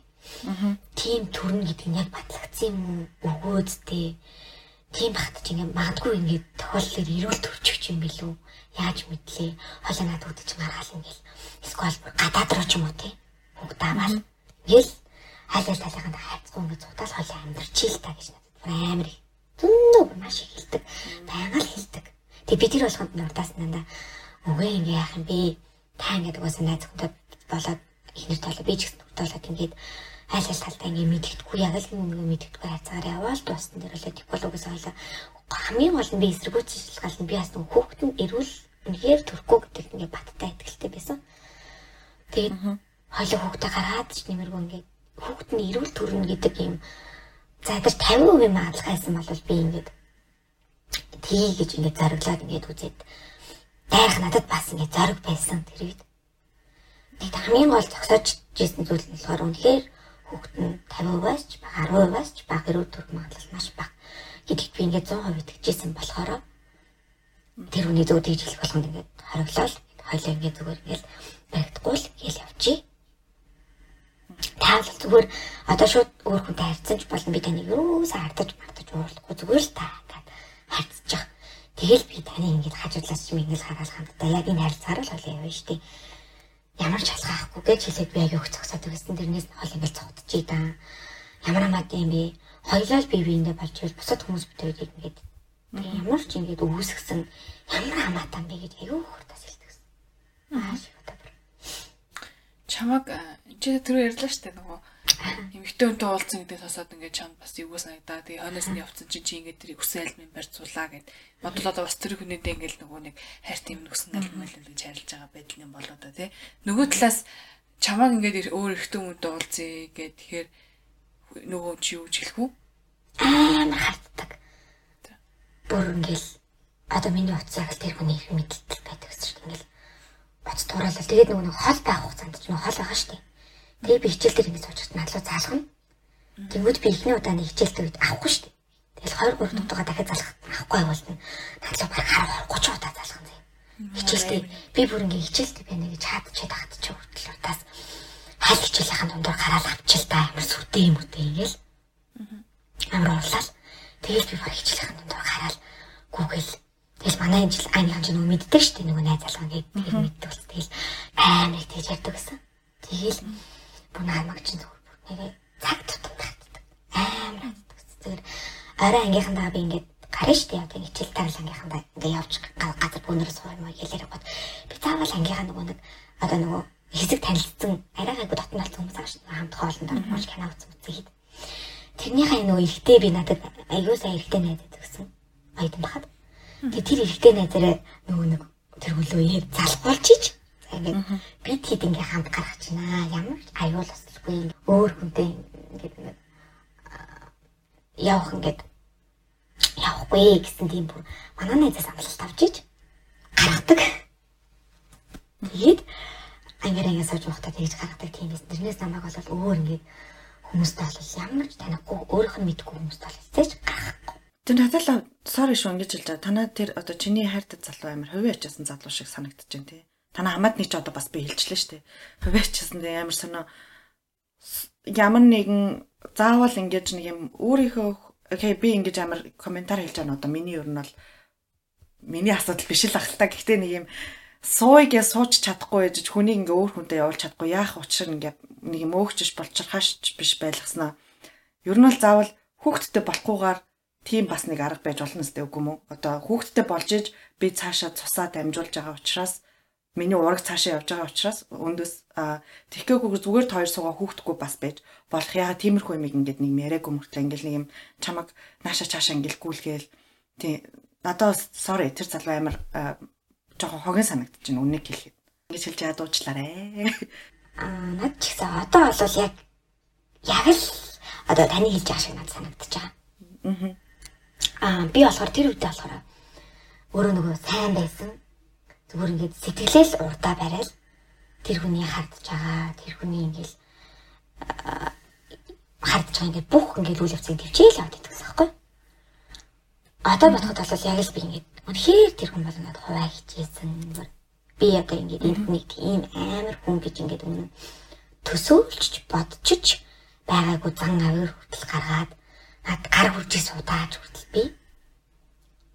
Аа. Тим төрн гэдэг нь яг батлагдсан юм уу? Үгүй зтэй. Тийм багт чи ингээд магадгүй ингээд тохиоллоор ирүүл төрчих юм билүү? Яаж мэдлээ? Хоолой надад хүүхдээ чинь гаргаал ингээд. Эсвэл гадаад руу ч юм уу тий. Хүүхдээ аваад. Ингээл аль аль талыханд хайцгүй ингээд цутаал хоолой амьдрчил та гэж надад амар зөндөө маш их хэлдэг. Байнга л хэлдэг. Тэг бид нар болоход нурдаас нандаа үгүй ингээ яах юм бэ? Та ингээд угаасаа найз хүнтэй болоод ихнэр талаа би ч гэсэн болоод ингээд аль аль талдаа ингээ мэддэхгүй яг л ингээ мэддэхгүй хацаар яваал дууссан дээр л угаасаа хойлоо хамгийн гол нь би эсэргүүцэл гал нь би бас хүүхэд нь эрүүл үнээр төрөхгүй гэдэг ингээ баттай итгэлтэй байсан. Тэгээд хойлоо хүүхдээ гараад ч нэмэргүй ингээ хүүхэд нь эрүүл төрнө гэдэг юм за тэр 50% маалах байсан бол би ингээд тгий гэж ингээд зориглоод ингээд үзээд дайх надад бас ингээд зориг байсан тэр үед. Тэг хамгийн гол зогсоож жисэн зүйл нь болохоор үнэхээр хүүхэд нь 50%-аас ч бага 10%-аас ч бага эрүүл төрх магадлал маш бага. Гэдэгт би ингээд 100% итгэжсэн болохоор тэр хүний зөв тэгж хэлэх болгонд ингээд хориглол хойлоо ингээд зүгээр ингээд баригдахгүй л ингээл явчих таавал зүгээр одоо шууд өөр хүнтэй харьцсан ч болно би таныг юусаа хардаж мартаж уурлахгүй зүгээр л та гэдэг харьцчих. Тэгэл би таны ингэж хажуудлаас чи ингэж хараал хандтаа яг энэ харилцаар л хойлоо явна дээ. Ямар ч шалгаахгүй гэж хэлээд би аяг өгч зогсоод байсан тэрнээс хол ингэж цогтчихъя да. Ямар амаад юм бэ? Хоёлаа л бие биендээ болж ивэл бусад хүмүүс бүтээдэг ингэж ямар ч ингэж үүсгсэн ямар хамаатан бэ гэж аяг хурдас хэлдэгсэн. Аа шиг одоо чамаг чи тэр ярьлаа штэ нөгөө эмэгтэй хүнтэй уулзсан гэдэг сонсоод ингээд чамд бас юу санагдаа. Тэгээ хойноос нь явцсан чинь чи ингээд тэрийг хүсэн альмын барьцуулаа гэд. Бодвол одоо бас тэр хүнээдээ ингээд нөгөө нэг хайр тийм нүгсэн альмын гэж харилж байгаа байдал юм болоо да тий. Нөгөө талаас чамаг ингээд өөр эрэгтэй хүнтэй уулзъя гэд тэгэхээр нөгөө чи юу хэлэх үү? амар хартдаг. Бүр ингээл одоо миний утсаа тэр хүний мэддэг байдаг гэсэн чинь ингээл боц туурайлал. Тэгээд нөгөө хол байх хугацаанд ч нөгөө хол байгаа шүү дээ. Тэгээд би хичээл дээр ингэ сууж надлуу заалгана. Тэнгүүд би эхний удаа нэг хичээлтэй үед авахгүй шүү дээ. Тэгэл 23 дугаар дахиад залах авахгүй явуулна. Надлуу баг 10 30 удаа залгана зэ. Хичээлтэй би бүр ингэ хичээлтэй би нэг чаадчихэд хат ч хүртэл удаас хайл хичээлийнхэн дундор гараад авчил та ямар сүтээ юм үтэй ингээл. Амар урлал. Тэгээд би баг хичээлийнхэн дундор гараад Google Тэгэл манай энэ жил аяныхан ч нөгөө мэддэг шүү дээ нөгөө найз залгаа гээд тэгэл мэддэг бол тэгэл амар тэгж ярьдаг гэсэн. Тэгэл бүр намайг чинь зүгээр нэг цаг тутам татдаг. Амар татдаг. Зүгээр орой ангийнхандаа би ингээд гарна шүү дээ. Одоо хичээл тарил ангийнхандаа ингээд явж газар бүүнээр суумаа хэлээр гот. Би заавал ангийнхаа нөгөө нэг одоо нөгөө хэсэг танилцсан арай гайгүй дотн болсон хүмүүс ааш хамт хоолнд орж кино үзсэн үзээд. Тэрнийхээ нөгөө ихтэй би надад аягүй сайн ихтэй найзад гэсэн. Баядан бахад Тэгээ тэр ихтэй найзаараа нөгөө нэг тэр хөлөө яг залгуулчих. Ингээд би тэд ингээ хамт гарах чина. Ямар аюул басгүй өөр хүнтэй ингээд явах ингээд явахгүй гэсэн тийм бүр манай найзаас амлалт авч иж гаргадаг. Тэгээд ангиар сууж байхдаа тэгж гаргадаг тийм байсан. Тэрнээс намайг бол өөр ингээд хүмүүстэй бол ямар ч танихгүй өөрийнх нь мэдгүй хүмүүстэй бол зэж гаргахгүй. Тэр надад sorry шүү ингэж хэлж байгаа. Танаа тэр одоо чиний хайртай залуу амар хувийн ачаасан залуу шиг санагдаж байна тий. Танаа хамаатны ч одоо бас би хэлчихлээ шүү дээ. Хувийн ачаасан дээ амар сонио ямар нэгэн заавал ингэж нэг юм өөрийнхөө окей би ингэж амар комментар хэлж байгаа нь одоо миний ер нь бол миний асуудал биш л ахalta. Гэхдээ нэг юм сууйгээ сууч чадахгүй ээж хүний ингээ өөр хүнтэй явуулж чадахгүй яах учраа ингээ нэг юм өөгчж болчихрахаш биш байлгаснаа. Ер нь бол заавал хүүхдтэй болохгүйгээр тийм бас нэг арга байж болно сте үгүй мүү. Одоо хүүхдтэй болж иж би цаашаа цусаа дамжуулж байгаа учраас миний ураг цаашаа явж байгаа учраас өндөс тэгхээгүй зүгээр тойр суугаа хүүхдгүй бас байж болох. Яга тиймэрхүү юм ингээд нэг яриаггүй мөртлөө ингээд нэг юм чамаг нааша цаашаа ингээд гүйлгээл. Тий надад sorry тэр залуу амар жоохон хогийн санагдаж байна үннийг хэлэхэд. Ингэж хэлж яа дуучлаарэ. Аа над ч гэсэн одоо бол яг яг л одоо таны хэлж байгаа шиг надад санагдаж байгаа. Аа Аа би болохоор тэр үедээ болохоор өөрөө нөгөө сайн байсан. Зүгээр ингээд сэтгэлээс урдаа барайл тэр хүний хардж байгаа, тэр хүний ингээд хардж байгаа ингээд бүх ингээд үйл явцыг төвчээл аваад идэх гэсэн хэрэг. Одоо бодоход бол яг л би ингээд үнэхээр тэр хүн бол ингээд хуваа хичээсэн. Би одоо ингээд энэ хүнийг тийм амар хүн гэж ингээд өмнө төсөөлж бодчих байгаагүй зан авир хүртэл гаргаад над гар хүрчээ судааж хүртэл би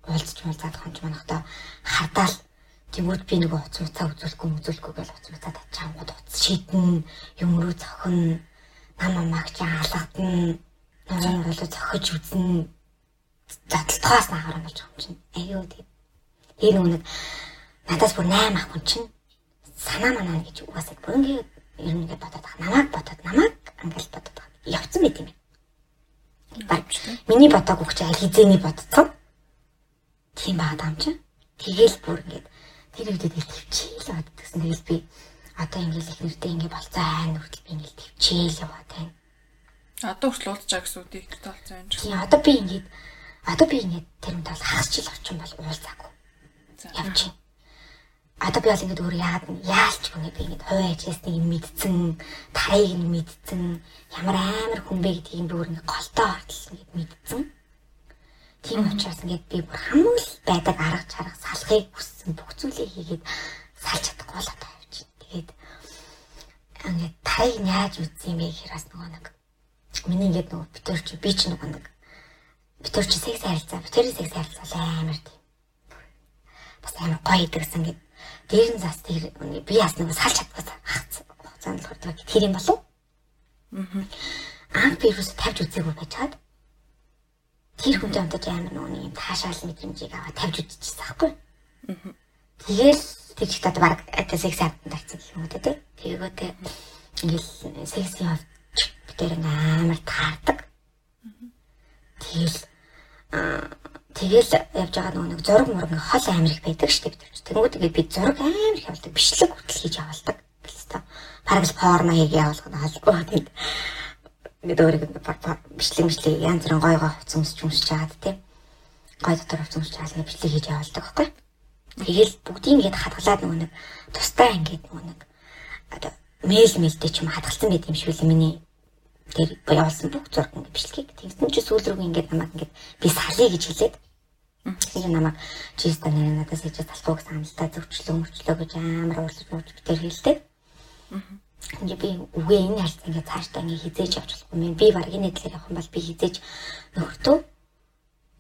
уулзч муулзаад хонч манахтаа хардаал Тэгмүүд би нөгөө уц уцаа үзүүлэхгүй үзүүлэхгүй гэж уц уцаа татчаангууд уц шийдэн юм руу зохин нам амаагч хаалгадна нурын руу зохиж үзнэ задлтгоос наагаар болж байгаа юм чинь. Аюу тийм. Энэ үнэг надаас бүр 8 ах хүн чинь санаа манаа гэж угаасаа бүр ингээд ер нь ингээд бодоод байгаа. Намайг бодоод намайг ангал бодоод байгаа. Явцсан байт юм. Байна миний бодог өгч аль хизээний бодцсон тийм байгаа юм чинь. Тэгэл бүр ингээд тэр үедээ тэгэл төвчээл яваад гэсэн. Тэгэл би одоо ингээл их нэртэй ингээ болцоо айн хүртэл би ингээл төвчээл яваад байна. Одоо хүртэл уулзж байгаа гэсэн үгтэй ихтэй болсон юм чинь. Одоо би ингээд одоо би ингээд тэр юм тал хагас жил очин бол уулзаагүй. Явж чинь. Одоо би бол ингээд өөр яагаад яалч хүнээ би ингээд хувь ажлаасны юм мэдсэн, тарыг нь мэдсэн, ямар амар хүн бэ гэдгийг би өөр ингээд голтоо хартал ингээд мэдсэн. Тийм учраас ингээд би бүр хамгийн байдаг арга чарга салахыг хүссэн бүх зүйлийг хийгээд салж чадахгүй болоод юм чинь. Тэгээд ингээд тарыг яаж үзсэн юм бэ гэхээр бас нөгөө нэг миний ингээд нөгөө битэр чи би ч нөгөө нэг битэр чи секс харилцаа битэрийн секс харилцаа амар тийм. Бас амар гоё идэгсэн ингээд дээр нь зас тэр би яс нөгөө салж чадахгүй хугацаанд л хүрдэг тэр юм болов. Аа. Аа би юус тавьж үзээгүй байж чад тэр хүнтэй хамтаж амар нөгөө юм таашаал мэдрэмжийг аваад тавьж үтчихсэн байхгүй. Тэгэл тэр чихт одоо баг одоо секс хавтан тавьсан гэх юм уу те. Тэгээгөөтэй ингээл сексийн хавч битэр амар таардаг. Тэгэл тэгэл явж байгаа нөгөө нэг зураг мураг хол амар их байдаг шүү дээ. Тэнгүүд ингээд би зураг амар их явуулдаг. Бичлэг хүртэл хийж явуулдаг. Гэлээ. Парагл порно хийж явуулах нь холбоо. Тэгээд ингээд өөрөө бичлэг бичлэг янз бүрийн гой гой хувц өмсч өмсч чаад тийм гой дотор хувц өмсч чаад ингээд бичлэг хийж явуулдаг байхгүй. Тэгэл бүгдийг ингээд хадгалаад нөгөө нэг тустай ингээд нөгөө нэг одоо мэйл мэлтэй ч юм хадгалсан байт юм шиг л миний тэр явуулсан бүх зураг ингээд бичлэгийг тэгсэн чи сүүл рүү ингээд намайг ингээд би салъя гэж хэлээд Тэгээ намайг чиста нэр надаас хийж талхуу гэсэн амлалтаа зөвчлөө мөрчлөө гэж амар уурлаж мууж битэр хэлдэг. Ингээ би үгүй энэ харьцаа ингээ цаашдаа ингээ хизээж явж болохгүй. Мэн. Би баг энэ дэлгэр явах юм бол би хизээж нөхөртөө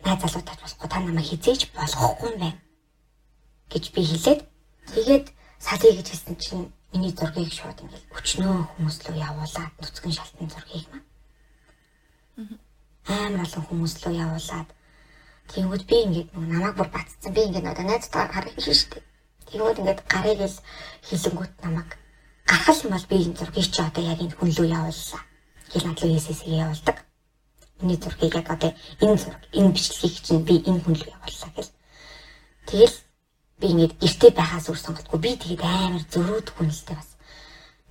найз залуутаач болохгүй. Та намайг хизээж болохгүй юм байна. гэж би хэлээд тэгээд салъя гэж хэлсэн чинь миний зургийг шууд ингээ өчнөө хүмүүс рүү явуулаад нүцгэн шалтан зургийг маань амар олон хүмүүс рүү явуулаад. Тэгвэл би ингээд намайг бүр батцсан. Би ингээд одоо найзтайгаа гарах юм шүү дээ. Тэгвэл ингээд гарыг л хилэнгүүт намайг гарах юм бол би энэ зургийг чи одоо яг энэ хүн рүү явууллаа. Гэл надлуу хийсэсийг явуулдаг. Миний зургийг яг одоо энэ зураг энэ бичлэгийг чинь би энэ хүн рүү явууллаа гэл. Тэгэл би ингэж гэртээ байхаас үр сонголтгүй би тэгээд амар зөрүүд хүнэлтэй бас.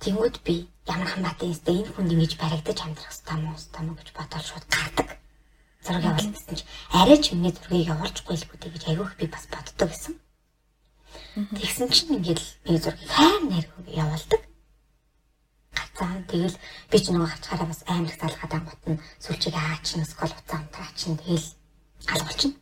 Тэнгүүд би ямар хамаатай юмстай энэ хүнд ингэж баригдаж амьдрах хэрэгтэй мó хэрэгтэй мó гэж бодоод шууд гардаг. Зураг явуулсан чинь арай ч миний зургийг явуулчихгүй л бүдэ гэж айгүйх би бас боддог гэсэн. Тэгсэн чинь ингээл миний зургийг хайр нэргүй явуулдаг. Гацаа тэгэл би ч нөгөө хачаараа бас амар их залгаад ангууд нь сүлжиг аач нь скол уцаа унтраач нь тэгэл алгуулчихна.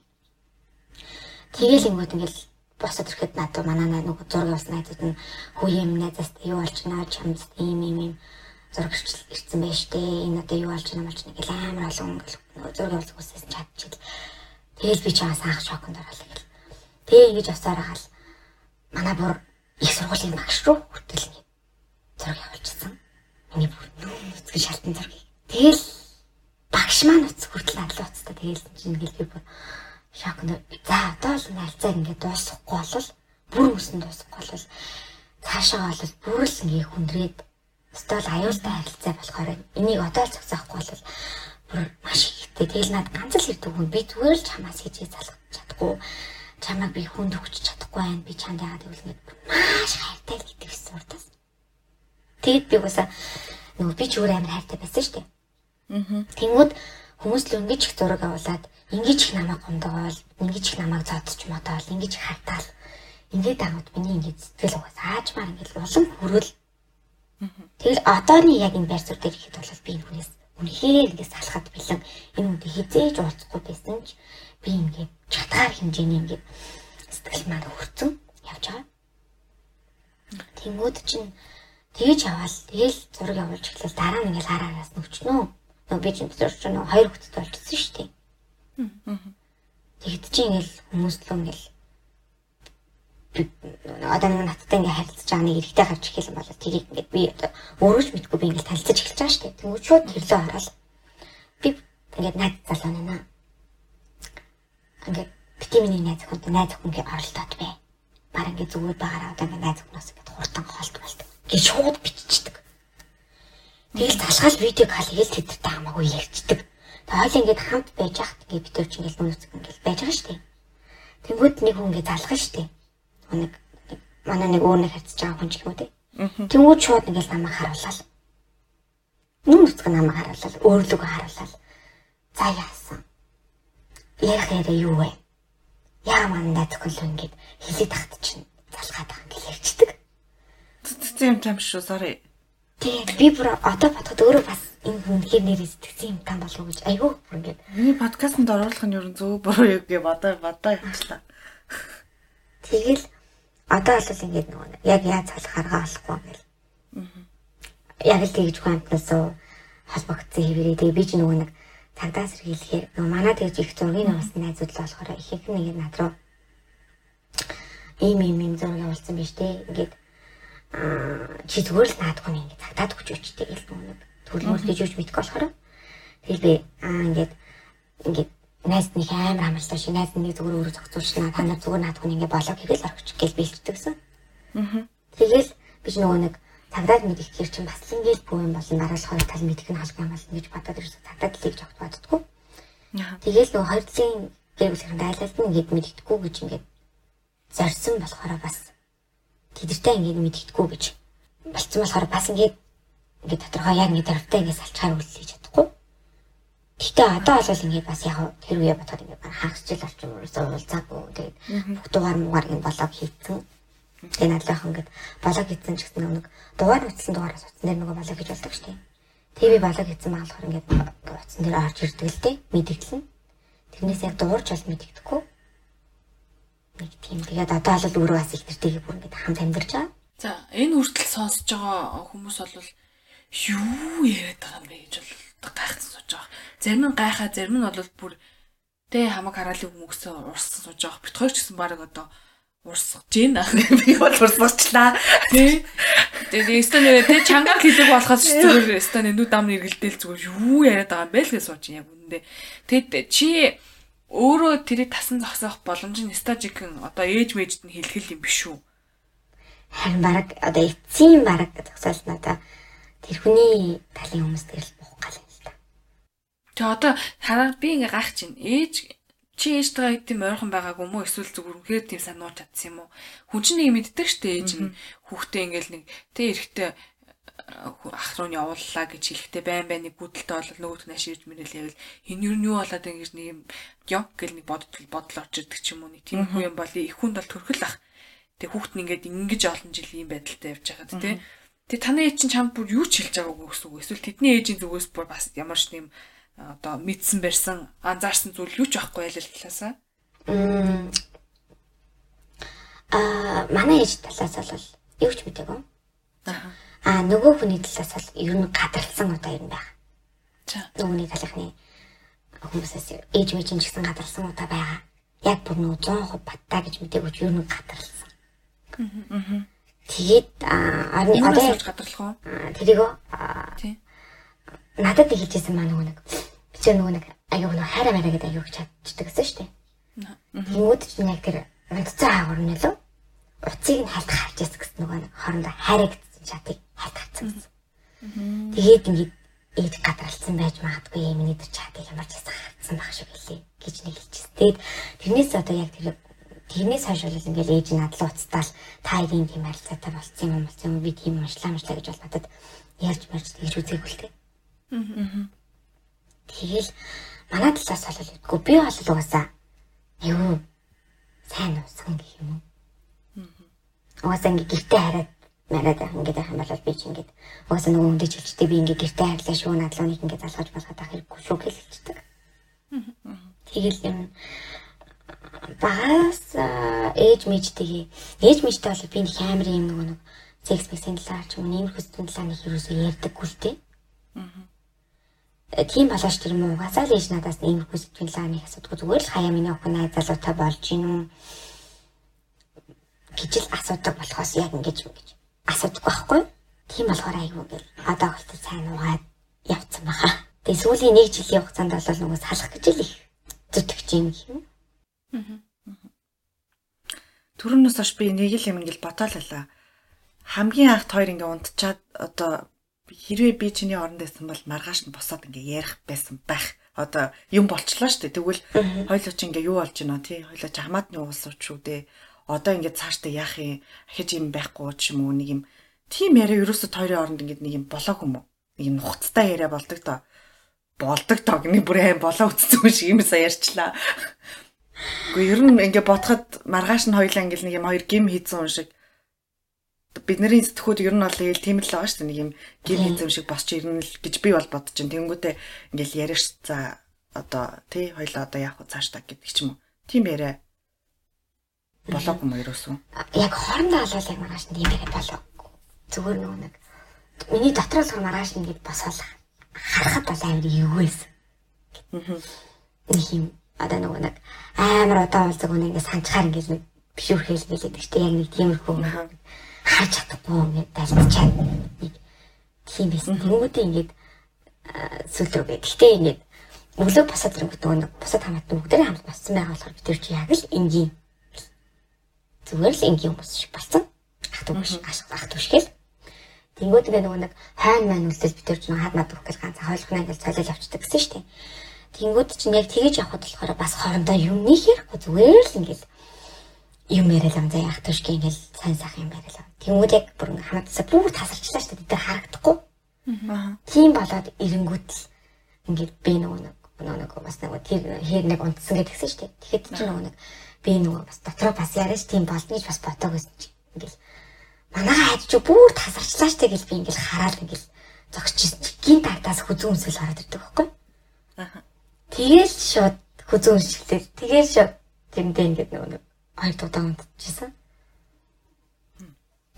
Тэгэл ингүүд ингээл босоод ирэхэд надад манай нөгөө зураг явуулсан найзууд нь хүү юм найзаас юу болж байна чамд ийм ийм ийм зураг ирсэн байж тээ энэ одоо юу болж байна болж нэг амар олон нөгөө зураг явуулсан хүссэн чадчихил. Тэгэл би чамаас анх шоконд оролцоо гэл. Тэгээ ингэж явсаар хаал манай бүр их сургуулийн багш руу хүртэл ингэ зураг явуулчихсан. Миний бүр нүцгэн шалтан зургийг. Тэгэл багш маань уц хүртэл надлаа уцтай тэгэлсэн чинь би бүр шок нэ. За одоо л нальцаа ингэ дуусахгүй болол бүр үсэн дуусахгүй болол цаашаа болол бүр л ингэ хүндрээд стол аюултай харилцаа болохоор энийг одоо л зогсоохгүй болол бүр маш ихтэй. Тэгэл над ганц л ирдэг хүн би зүгээр л чамаас хийж залгах чадахгүй чамайг би хүнд өгч чадахгүй байх би чанд яагаад гэвэл ингэ маш хайртай л гэдэг гэсэн урдаас. Тэгэд би угаасаа нөгөө би ч өөр амар хайртай байсан шүү дээ. Аа. Тэнгүүд хүмүүс л ингэж их зураг авуулаад ингэж их намайг гомдоогоол, ингэж их намайг зодч модоол, ингэж их хартаал ингээд дагууд миний ингээд сэтгэл угаас аажмаар ингээд улам хүрэл. Тэгэл одооний яг энэ байр суурь дээр ихэд бол би энэ хүнээс үнэхээр ингээд салахад бэлэн энэ үнтэй хизээж уулзахгүй байсан ч би ингээд чатгаар хэмжээний ингээд сэтгэл маань хөрцөн явж байгаа. Тэнгүүд чинь тэгж яваал тэгэл зураг явуулж эхлэв дараа нь ингээд хараараас нүчнөө. Нөө би чинь зурж нөө хоёр хүүхэдтэй болчихсон шүү дээ. Тэгэд чинь ингээд хүмүүс л ингээд одоо нэг надтай ингээ харилцаж байгаа нэг эрэгтэй гарч ирэх юм бол тэрийг ингээ би өөрөө ч мэдгүй би ингээ танилцаж эхэлж байгаа дээ. Тэнгүүд шууд тэрлөө ороод би ингээ найз залуу нэ. Ингээ бити миний найз охинтой найз охин ингээ оролдоод бай. Бараг ингээ зүгээр байгаараа одоо ингээ найз охиноос ингээ хурдан холт болт. Ингээ шууд биччихдэг. Тэгэл залгаал видеог халгээл тэдэртэй хамаагүй ярьцдаг. Тэгээ хойл ингээ хамт байж хат ингээ битүүч ингээ нүцг ингээ байж байгаа дээ. Тэнгүүд нэг хүн ингээ залгах шүү дээ нэг манай нэг өөр нэг харьцаж байгаа хүн ч юм уу тий. Тэнгүүд шууд ингээл намайг харууллаа. Нүм нүцгэн намайг харууллаа. Өөрлөгөө харууллаа. За яасан. Ярих яриа юу вэ? Яа мандаа зөвхөн ингээд хэлээд тахт чинь залгаад байгаа ингээд ярьчдаг. Цэцэн юм там шүү sorry. Тий би бүр одоо бодоход өөрөө бас энэ хүнхээр нэр сэтгцэн юм там болов уу гэж айгүй бүр ингээд. Миний подкастт оруулах нь ер нь зөв буруу юу гэж бодоо бодоо явчлаа. Тэгэл одоо бол ингээд нөгөө яг яаж цалах арга олохгүй ингээл. Яг л тэгж хүнтнээс холбогдсон хэвээрээ тэгээ би ч нөгөө нэг цагдаа сэргийлэхээр нөгөө манай тэгж их зургийн навсны найзууд л болохоор их их нэг над руу ийм ийм ийм зураг явуулсан биз дээ. Ингээд чи зүгээр л наадах нь ингээд цагдаад өгч өчтэй гэл нөгөө нэг төлмөр гэж үуч мэдгүй болохоор тэгэл би аа ингээд ингээд найз нэг амар хамарсан шиг найз нэг зүгээр өөрөө зохицуулчихна та нар зүгээр наадах нь ингээ болоо гэгээл орчих гээл бэлдчихсэн. Аа. Тэгэл би ч нөгөө нэг цагдаад мэдих гэр чинь бас л ингээл бүх юм болон дараалахаар тал мэдих нь халбан юм болно гэж бодоод ирсэн цагдаад лийг жогт боддгоо. Аа. Тэгэл нөгөө хоёр талын гэр бүл хэрэг айлалт нь ингээд мэддэггүй гэж ингээд зорьсон болохоор бас тэдэртэй ингээд мэддэггүй гэж болцсон болохоор бас ингээд ингээд тодорхой яг ингээд дөрвтэй ингээд салчаар үлээж Гэтэ одоо бол ингээд бас яг үе бодоход ингээд хагасчил болчих юм ерөөсөө уулзаагүй. Тэгээд бүх дугаар муугаар ингээд болог хийцэн. Тэгээд надлах ингээд болог хийцэн ч гэсэн нэг дугаар утсан дугаараас утсан дээр нөгөө болог гэж болдог шүү дээ. Тэг би болог хийцэн болохоор ингээд утсан дээр орж ирдэг л дээ. Мэдгэлэн. Тэрнээс яг дуурж бол мэддэхгүй. Нэг тийм тэгээд одоо бол өөрөө бас их тэртэйг бүр ингээд хамт амьдарч байгаа. За энэ хүртэл сонсож байгаа хүмүүс бол юу яриад байгаа юм бэ гэж бол гайхсан сууж байгаа. Зарим нь гайхаа, зарим нь бол бүр тэ хамаг хараалыг мөнгөсөө урссан сууж байгаа. Бит хоёр ч гэсэн баг одоо урсгаж гин. *laughs* Би бол урсгачлаа. Тэ. Тэгээ станы тэ чангаар хэлэг болохоос ч зүгээр станы нүд ам нэргэлдээл зүгээр юу яриад байгаа юм бэ л гэж сууж яг үнэндээ. Тэгэд чи өөрөө тэрийг тасан зогсоох боломж нь стажикэн одоо ээж мэйжд нь хэлхэл юм биш үү? Харин баг одоо эцсийн баг зогсоол надаа тэр хүний талын хүмүүс дээр л буух гал юм л та. Тэг одоо хараад би ингээ гайх чинь ээж чи ээжтэйгээ тийм ойрхон байгаагүй мó эсвэл зүгээр үнхээр тийм санууч чадсан юм уу? Хүн чинь нэг мэддэг штэ ээж нь хүүхдээ ингээл нэг тэг эрэхтэй ах руу нь явууллаа гэж хэлэхдээ байн байн нэг бүдэлтэй бол нөгөөт нь аширж мэрэл явал энэ юу нь юу болоод ингэж нэг юм ёг гэл нэг бодол бодол орж ирдэг ч юм уу нэг тийм хүн юм бол их хүнд бол төрхөл ах. Тэг хүүхд нь ингээд ингэж олон жил ийм байдалтай явж байгаад тий. Тэг таны ээж чинь чамд бүр юу ч хэлж байгаагүй гэсэн үг. Эсвэл тэдний ээжийн зүгээс бүр бас ямар ч нэм одоо мэдсэн барьсан анзаарсан зүйл юу ч байхгүй ял талаасаа. Аа манай ээж талаас бол юу ч мэдээгүй. Аа нөгөө хүний талаас бол ер нь гадарлсан удаа юм байна. Нөгөөний талынхны хүмүүсээс ээж мэж ч гэсэн гадарлсан удаа байгаа. Яг бүр нөгөө 100% баттай гэж мэдээгүй ч ер нь гадарлсан. Аа. Тэгээд аа одоо яаж гадарлах вэ? Тэрийг Тий. Надад хэлжсэн маа нөгөө нэг би ч нөгөө нэг аюу нөгөө хайраа мараа гэдэг аюу чадчихдаг гэсэн шүү дээ. Тэнгүүд чинь яг тэр унтцаа хаагур нь л уцыг нь хальт харж яс гэсэн нөгөө нэг хоорондоо хайрагдсан шатыг хальт хатсан гэсэн. Тэгээд ингээд ээж гадралцсан байж магадгүй миний тэр чатыг ямар ч ясаа хатсан байх шиг хэлээ гэж нэг хэлчихсэн. Тэгээд тэрнээс одоо яг тэр Тэрнээс хойш бол ингээл ээж надлаа уцтаал та хоёрын тийм харилцаатай болцсон юм болсон юм би тийм уншлаа уншлаа гэж бол надад ярьж марж тэгж үзээгүй л дээ. Аа. Тэгэл манай талаас бол үгүй би бол угаасаа аюу сайн нуусан гэх юм уу. Угаасаа ингээ гэртээ хараад мараад байх ингээд байх юм бол би ч ингээд угаасаа нөгөө хүндэж хэлжтэй би ингээ гэртээ харлаа шүү надлууныг ингээ залгаж болгоод байх хэрэггүй шүү гэж хэлчихдэг. Тэгэл юм багаас ээж мэжтэйгээ ээж мэжтэй бол би нэг амар юм нөгөө нэг секс мексийн талаар ч юм уу иймэрхүү сэтгэл талаар нэг юусоо ярьдаггүй л дээ. Аа. Тийм болооч тэр юм угаасаа л ээж надаас иймэрхүү сэтгэл талаар нэг асуудаг зүгээр л хаяа миний охин найз залуутай болж гин үү гэж л асуудаг болохоос яг ингэж юм гэж асуудаг байхгүй. Тийм болохоор айгүй гэл одоо хөлтөд сайн угаад явцсан баха. Тэгээ сүүлийн нэг жилийн хугацаанд бол нөгөө салах гэж л их зүтгэж юм юм. Аа. Төрөнөөс хойш би нэг л юм ингээл бодоолаа хамгийн анхт хоёр ингээ унтчаад одоо хэрвээ би чиний оронд байсан бол маргааш нь босоод ингээ ярих байсан байх. Одоо юм болчлаа шүү дээ. Тэгвэл хоёлоо чи ингээ юу болж байна тий? Хоёлоо ч хамаатны уус шүү дээ. Одоо ингээ цаашдаа яах юм? Ахиж юм байхгүй ч юм уу нэг юм тийм яриа ерөөсөө хоёрын оронд ингээ нэг юм болоог юм уу? Нэг юм нухацтай яриа болдог доо. Болдог доо гэнэ бүр аим болоо үтцсэн шиг юм сая ярьчлаа. Гэхдээ ер нь ингээ бодоход маргааш нь хоёлаа ингээл нэг юм хоёр гим хийцэн юм шиг бидний сэтгхүүд ер нь бол ийм тийм л байгаа шүү дээ нэг юм гэр хэзэм шиг босч ирнэ л гэж би бол бодож байна. Тэнгүүтээ ингээл яриаш за одоо тий хоёлаа одоо яах вэ цааш та гэдэг ч юм уу. Тийм яриа болоог юм ерөөсөө. Яг хоорондоо болоод яг маргааш тийм яриа болоо. Зүгээр нөгөө нэг миний дотроос маргааш ингээд босоол харахад бол амар юу байсан. Нэг юм одоо нөгөө нэг амар удаа болцог үнэ ингээд санчаар ингээд нэг бишүүрхэл гэлээд ихтэй яг нэг тиймэрхүү харж чадахгүй ингээд дайлцчаад нэг тийм байсан. Тэнгүүдээ ингээд сүлрүү гэх. Гэхдээ ингээд өглөө босоод ирэнгүүт нөгөө босоод хамаат бүгдээрээ хамт боссон байгаа болохоор бид тэр чи яг л энгийн зүгээр л энгийн хүмүүс шиг болсон. Ах дүү биш ах дүү шиг л. Тэнгүүд тэгээ нөгөө нэг хайн маань үлдэл бид тэр чинь хаад мад өгөх гэж ганц хойлохнаа гэж цолол авчдаг гэсэн дээ. Тэнгүүд чинь яг тэгэж явхад болохоор бас хоорондоо юм нэг ярихгүй зүгээр л ингээд юм яриад юм заяа ах дүү шиг ингээд сайн сайхан юм яриад Тэнгүүд яг бүр хамаатасаа бүр тасарчлаа шүү дээ. Нар харагдахгүй. Аа. Тийм болоод эренгүүт л ингээд би нөгөө нэг нөгөө бас нөгөө тэр хэр нэг унтсан гэж тэгсэн шүү дээ. Тэгэхэд чи нөгөө нэг би нөгөө бас дотроо бас яриач тийм болно гэж бас ботог байсан чи. Ингээл манайгаа хайж чи бүр тасарчлаа шүү дээ гэж би ингээл хараад ингээл зогсчихсэн чи гин тагтаас хүзүүн өмсөл хараад ирдэг байхгүй. Аа. Тэгээл шууд хүзүүн өмсөлтэй. Тэгээл шууд тэмдээ ингээд нөгөө хоёр удаа унтчихсан.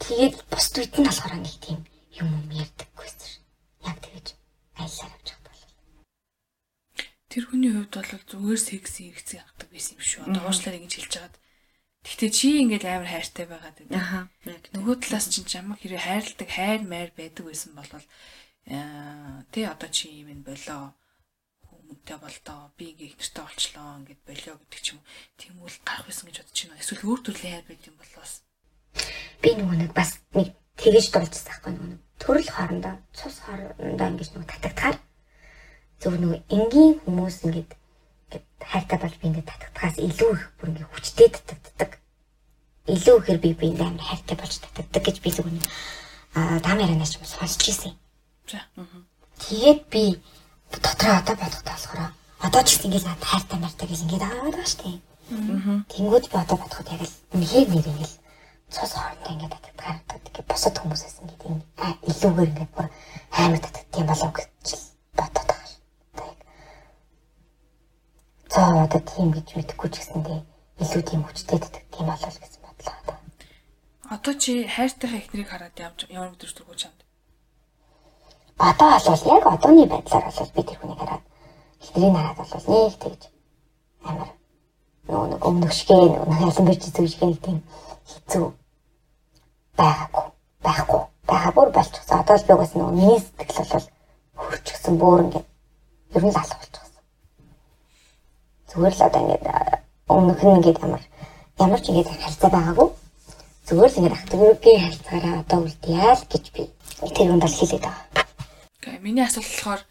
Тэгээд бус үед нь болохоор нэг тийм юм юм ярьдаггүйсэн шин. Яг тэгэж айлаар авч явах бол. Тэр хүний хувьд бол зүгээр секси хэрэгцээ авдаг байсан юм шүү. Одоо уушлаар ингэж хэлж хагаад. Гэхдээ чи ингээд амар хайртай байгаад байна. Аха. Нөгөө талаас чинь чамаг хэрэг хайрладаг хайр майр байдаг байсан бол аа тий одоо чи юм ин болоо хүмүүнтэй болдоо би ингээ их нэртэй болчлоо ингээд болио гэдэг ч юм. Тийм үл гарах байсан гэж бодож байна. Эсвэл өөр төрлийн хайр байд юм болоос би нөгөө нэг бас нэг тэгэж дуулжсан байхгүй нөгөө төрөл хоорондоо цус хоорондоо ингэж нөгөө татагдахаар зөв нөгөө энгийн хүмүүс ингэж ингээд хайртай болж би ингээд татагдахаас илүү их бүр ингээд хүчтэй татагддаг. Илүү ихээр би би амар хайртай болж татагддаг гэж би зөв нэг аа дамааранаас ч сонсч ирсэн. За. Тэгээд би дотроо одоо бодохтой болохоор одоо ч гэсэн ингээд надад хайртай мартай гэж ингээд аваад байгаа шүү дээ. Тэнгүүд би одоо бодоход яг л үнхээр нэр ингээд цус хоорондоо ингээд татдаг ингээд босод хүмүүсээс ингээд юм илүүгээр ингээд бүр амар татдаг юм болов гэж бодоод байгаа ш. За одоо тийм гэж мэдэхгүй ч гэсэндээ илүү тийм хүчтэй татдаг тийм болов гэсэн бодлоо одоо. Чи хайртайхаа ихнэрийг хараад явж ямар өдөр төргөө чамд? Одоо бол яг одооны байдлаар бол би тэр хүнийг хараад ихнэрийг хараад бол нэг тэгж амар нөгөө нэг өмнөх шигээ нөгөө ялан бэрч зүгшгээ нэг тийм хэцүү байгаагүй байхгүй байгаа бүр болчихсон. Одоо л би угаас нөгөө миний сэтгэл бол хөрчихсөн бүр ингээд ер нь л алга болчихсон. Зүгээр л одоо ингээд өмнөх нь ингээд ямар ямар ч ингээд харилцаа байгаагүй. Зүгээр л ингээд ахтгүүгийн харилцаагаараа одоо үлдээ л гэж би тэр хүнд бол хэлээд байгаа. Миний асуулт болохоор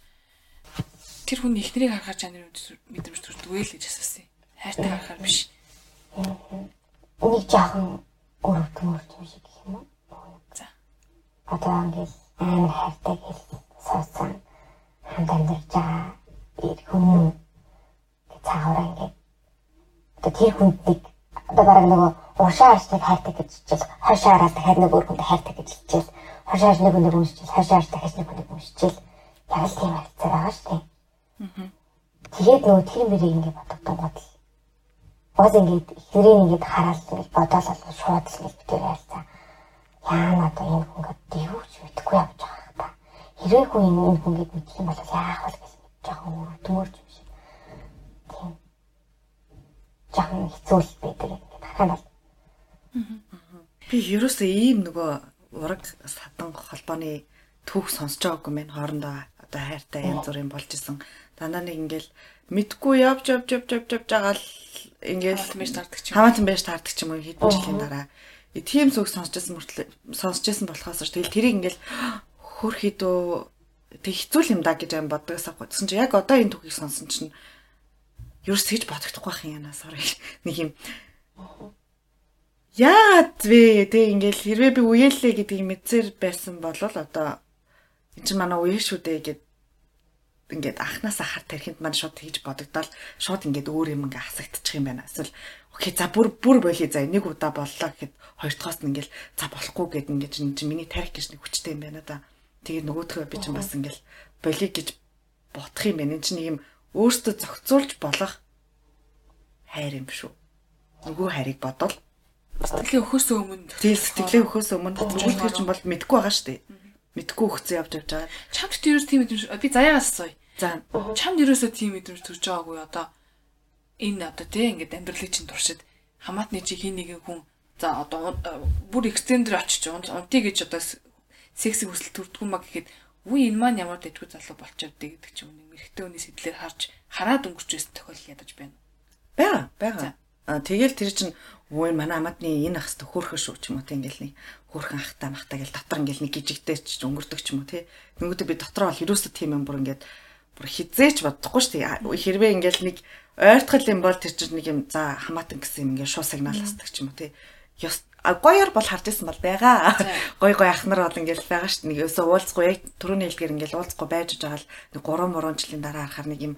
тэр хүн ихнэрийг харахаар чанарын мэдрэмж төрдөг вэ л гэж асуусан. Хайртай харахаар биш. Нэг жаахан өрөвдмөрч юм шиг юм уу? За. Одоо ингээд амар хайртай гэл суусан хамт амьдарч байгаа ир хүн цаагаараа ингээд одоо тэр хүнд нэг одоо бараг нөгөө уршаа харсныг хайртай гэж хойшоо хараад дахиад нэг өөр хүнд хайртай гэж хичээл харж нэг уншчихэл хойшоо харж дахиад нэг хүнийг уншчихэл яг л тийм харилцаа байгаа шүү дээ. Тэгээд нөгөө тэр мэрийг ингээд бодогдсон бодол. Бод ингээд ихрийн ингээд хараад ингээд бодоол бол шууд л ингээд битэр яалцаа. Яа надаа энэ хүн гэдэг юу ч мэдэхгүй явж байгаа та. Хэрвээ хүн энэ хүн гээд мэдэх юм бол яах вэ гэж жоохон төмөрч юм шиг. Тийм. Жоохон хэцүү л байдаг ингээд харахад бол. Би ерөөсөө ийм нөгөө ураг садан холбооны түүх сонсож байгаагүй мэн хоорондоо одоо хайртай янз бүрийн болж исэн. Дандаа нэг ингээл мэдгүй явж явж явж явж явж байгаа л ингээл байж таардаг ч юм. Хамаатан байж таардаг ч юм уу хэдэн жилийн дараа. Тийм зүг сонсч байсан мөртлөө сонсч байсан болохоос тэгэл тэрийг ингээл хөр хідөө тэг хэцүү юм да гэж юм боддогоос авах. Тэгсэн чи яг одоо энэ түүхийг сонсон чинь ерөөс гэж бодогдохгүй байх юм янаа sorry. *laughs* Нэг юм Яад вэ? Тэг ингээл хэрвээ би үеэллээ гэдгийг мэдсээр байсан бол одоо эн чинь манай үеэ шүү дээ гэд ингээд анханасаа хар тархинд маань шууд хийж бодогдоод шууд ингээд өөр юм ингээ хасагдчих юм байна. Эсвэл окей за бүр бүр болий за нэг удаа боллоо гэхэд хоёр дахоос нь ингээл за болохгүй гэд ингээд чинь миний тарих гэж нэг хүчтэй юм байна да. Тэгээд нөгөөдхөө би чинь бас ингээл болий гэж бодох юм байна. Энд чинь нэг юм өөртөө зохицуулж болох хайр юм шүү. Нөгөө хайрыг бодвол Сэтгэлийн өхөөс өмнө тийм сэтгэлийн өхөөс өмнө өгүүлэх чинь бол мэдгүй байгаа шүү дээ. Мэдгүй өгцөн явж явж байгаа. чамд ерөөс тийм мэдрэмж би заяагаас сууя. За Чамд ерөөсөө тийм мэдрэмж төрж байгаагүй одоо энэ одоо тийм ингээд амьдралын чинь туршид хамаатны чи хин нэгэн хүн за одоо э, бүр экстендер очиж унтий гэж одоо секси хүсэл төрдгөө маа гэхэд үе энэ маань ямар дэжгүй залуу болчихвдээ гэдэг ч юм нэг мэрэгтэй хүний сэтлэр харж хараад өнгөрч байсан тохиол ядаж байна. байгаа байгаа. А тэгэл тэр чинь өө манай амадны энэ ахс хөөхөн шүү ч юм уу тийм ингээл нэг хөөхөн ахтай махтай гэл дотор ингээл нэг жижигтэй ч өнгөрдөг ч юм уу тий. Нөгөөдөө би дотроо бол ерөөсөө тийм юм бүр ингээд бүр хизээч бодохгүй шүү дээ. Хэрвээ ингээл нэг ойртгол юм бол тэр чинь нэг юм за хамаатан гэсэн юм ингээд шууд сигнал хасдаг ч юм уу тий. Ёс а гоёор бол харж исэн бол байгаа. Гой гой ахнар бол ингээл байгаа шүү дээ. Нэг өсөө уулзахгүй яг түрүүний хэлгээр ингээл уулзахгүй байж байгаа л нэг 3 3 жилийн дараа харахаар нэг юм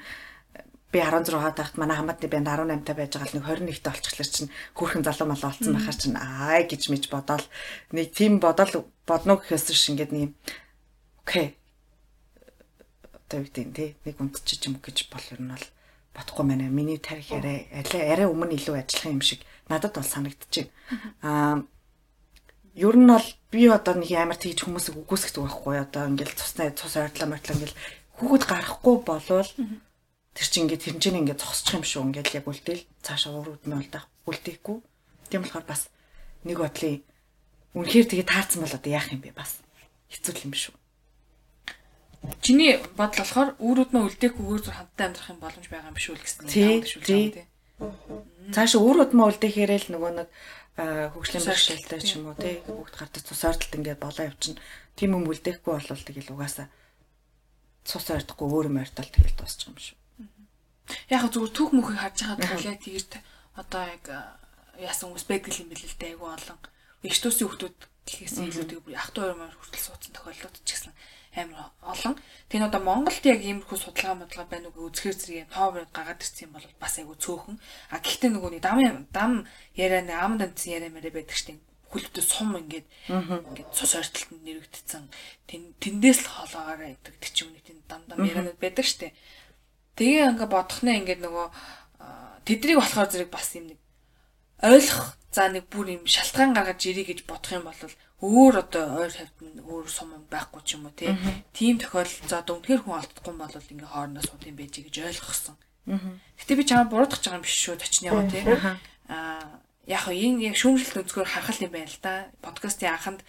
би 16 тахт манай хамаатны банд 18 та байж байгаа л нэг 21-т олчихлаа чинь хүүхэн залуу мал олцсон байхаар чинь аа гэж мэж бодоол. Нэг тийм бодоол бодно гэхээс ш ингээд нэг окей одоо юу гэдэг тий нэг унтчих юм гэж бол ер нь бол бодохгүй мэнэ. Миний тарих арай арай өмнө илүү ажиллах юм шиг надад бол санагдчихэв аа ер нь бол би одоо нэг амар тийж хүмүүсийг үгүйсгдэг байхгүй одоо ингээл цусны цус ойрлоо мортлоо ингээл хүүхэд гарахгүй болвол тэр чинь ингээд тэрнчээ ингээд зогсчих юм шүү ингээд яг үлдээл цаашаа урууд нь бол дах үлдээхгүй. Тийм болохоор бас нэг бодлын үнэхээр тэгээ таарсан бол одоо яах юм бэ бас хэцүү юм шүү. Чиний бодол болохоор өөрөд нь үлдээхгүйгээр зур хамтдаа амьдрах юм боломж байгаа юм шүү л гэсэн юм шүү дээ. Цаашаа өөр удмаа үлдээхээрээ л нөгөө нэг хөгжлийн бэрхшээлтэй ч юм уу тий бүгд гардаг цус ойртолт ингээд болоо явчихна. Тийм юм үлдээхгүй бол тэгэл угаасаа цус ойртохгүй өөр юм ойртол тэгэл дуусчих юм шүү. Яг зүгээр түүх мөхийг харж байгаа тохиолдолд тэгэрт одоо яг э, яасан хүмүүс байдаг юм бэл л дээ айгу олон. Эгч төсийн хүмүүс гэхээс илүү тэг ах トゥ мөр хүртэл суудсан тохиолдлууд ч гэсэн амар олон. Тэгээ одоо Монголд яг иймэрхүү судалгаа модлага байна уу үзэхэр зэрэг тооврод гаргаад ирсэн юм бол бас айгу цөөхөн. А гэхдээ нөгөө нэг дам дам яриа нэг ам дамцсан яриа мэрэ байдаг штеп хүлбтэ сум ингээд ингээд цус ойртолтод нэрвэгдсэн. Тэндээс л хоолоогаараа идэг ч юм уу тийм дам дам ярианууд байдаг штеп. Тэгээ ингээ бодохноо ингээд нөгөө тэднийг болохоор зэрэг бас юм нэг ойлгох за нэг бүр юм шалтгаан гаргаж ирий гэж бодох юм бол өөр одоо ойр хавьд өөр сум байхгүй ч юм уу тий. Тийм тохиолдол за одоо үнэхээр хүн алдахгүй юм бол ингээ хоорондоо сууд юм байж гэж ойлгосон. Гэтэ би чамаа буруудах гэж байгаа юм биш шүү точны яа тий. Аа яг энэ яг шүүмжлэлт өнцгөр харах юм байна л да. Подкастын анханд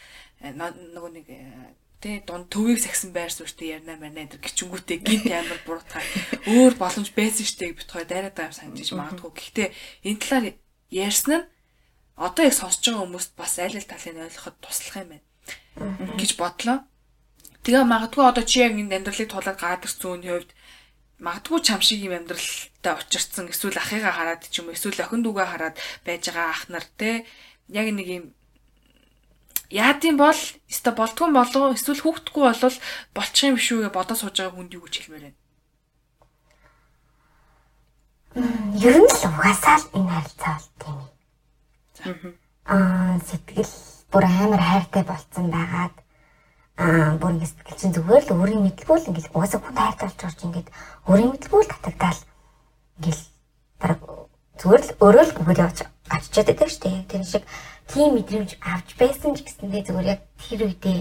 э, нөгөө нэг э, Тэ дунд төвийг сагсан байр суурьтай ярина марина энэ гिचэнгүүтээ гинт амар буруутгаа өөр боломж байсан штэ бит хоёр дайраад байгаа санаж магадгүй. Гэхдээ энэ талаар ярьсан нь одоо яг сонсож байгаа хүмүүст бас аль аль талыг ойлгоход туслах юм байна. Гэж бодлоо. Тэгээ магадгүй одоо чи яг энэ амьдралыг тулаад гаад ирсэн үний хувьд магадгүй чам шиг юм амьдралтай учирсан эсвэл ахыгаа хараад ч юм уу эсвэл охин дүүгээ хараад байж байгаа ах нар те. Яг нэг юм яадын бол өстой болдгүй болов эсвэл хүүхдгүй болвол болчих юм биш үү гэж бодож сууж байгаа хүнд юу гэж хэлмээр байна. Ер нь л угаасаа л энэ харилцаа бол тийм. Аа сэтгэл бүр амар хайртай болцсон байгаад аа бүр ингэ сэтгэл чинь зүгээр л өөрийн мэдлгүй л ингэ угаасаа хүн хайртай болж орж ингээд өөрийн мэдлгүй л татагдаал ингээл бараг зүгээр л өөрөө л бүгд явж очичод байдаг шүү дээ. Тэр шиг тийм мэдрэмж авч байсан ч гэсэндээ зүгээр яг тэр үедээ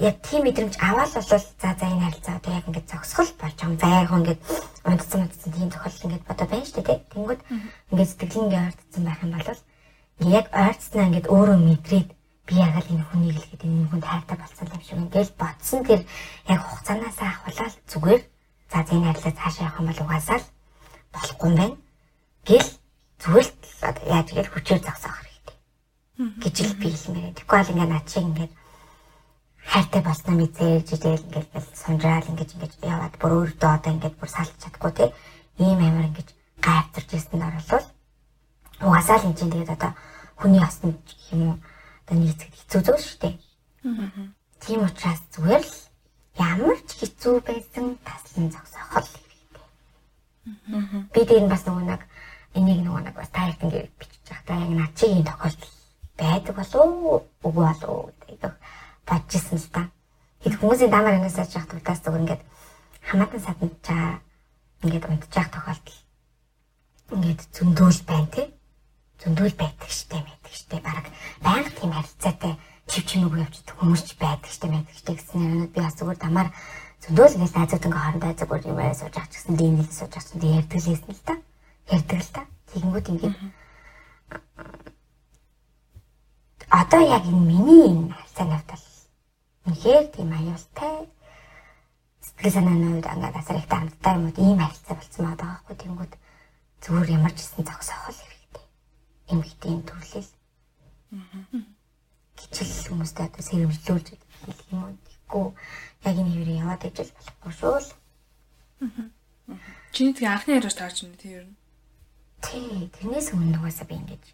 яг тийм мэдрэмж аваад бол за за энэ харилцаа одоо яг ингээд зогсгол болж байгаа яг ингээд унтцсан унтцсан тийм тохиолдол ингээд бодоо байна шүү дээ. Тэнгүүд ингээд сэтгэл ингээд ойртсон байх юм бол яг ойртснаа ингээд өөрөө мэдрээд би яг л энэ хүнийг л гэдэг энэ хүнд хайртай болсон юм шиг ингээд бодсон тэр яг хугацаанаас ахвалаад зүгээр за за энэ харилцаа цаашаа явах юм бол угаасаа л болохгүй юм байна. Гэл зүгээр л яаж гээл хүчээр зогсоох. Гэж л би хэлмээр. Тэгэхгүй бол ингээд над шиг ингээд хайртай болсноо мэдээж жижиг ингээд сунжаал ингээд ингээд яваад бүр өөртөө одоо ингээд бүр салж чадахгүй те ийм амар ингээд гайвтарч ирсэнд оруулал угаасаа л энэ чинь тэгээд одоо хүний гэх юм уу одоо нийцэд хэцүү зүйл шүү дээ. Тийм учраас зүгээр л ямар ч хэцүү байсан таслан зогсоох л хэрэгтэй. Би дээр нь бас нөгөө нэг энийг нөгөө нэг бас таарт ингээд бичиж байхдаа яг над чи ийм тохиолдол байдаг болов уу болов гэдэг бодчихсон л та. Хэд хүмүүсийн дамаар ингээс яаж явах тултаас зүгээр ингээд хамаатан саданд чаа ингээд унтчих тохиолдол ингээд зөндөөл байна тий. Зөндөөл байдаг штэ байдаг штэ баг байнга тийм харилцаатай чив чимээгүй явчихдаг хүмүүс ч байдаг штэ байдаг штэ гэсэн юм би бас зүгээр дамаар зөндөөл ингээд найзууд ингээ хоорондоо зүгээр юм аа сууж ах гэсэн тийм нэг сууж ах гэсэн ярьдаг лээсэн л та. Ярьдаг л та. Тэгэнгүүт ингээд одоо яг энэ миний энэ харилцаа навтал үнэхээр тийм аюултай. Сэтгэл санааны үед ингээд асар их хамттай юм уу? Ийм харилцаа болцсон байгаа байхгүй. Тэнгүүд зүгээр ямар ч гэсэн зогсоох л хэрэгтэй эмгтийн төрлөл гिचл хүмүүстэй одоо сэрэмжлүүлж юм уу? Тэгэхгүй. Яг энэ хэвээр яваад ижил болохгүй шүү л. Чиний тэгээ анхны яриаш таарч байна тийм ер нь тий тэрнээс өмнө угаасаа би ингэж.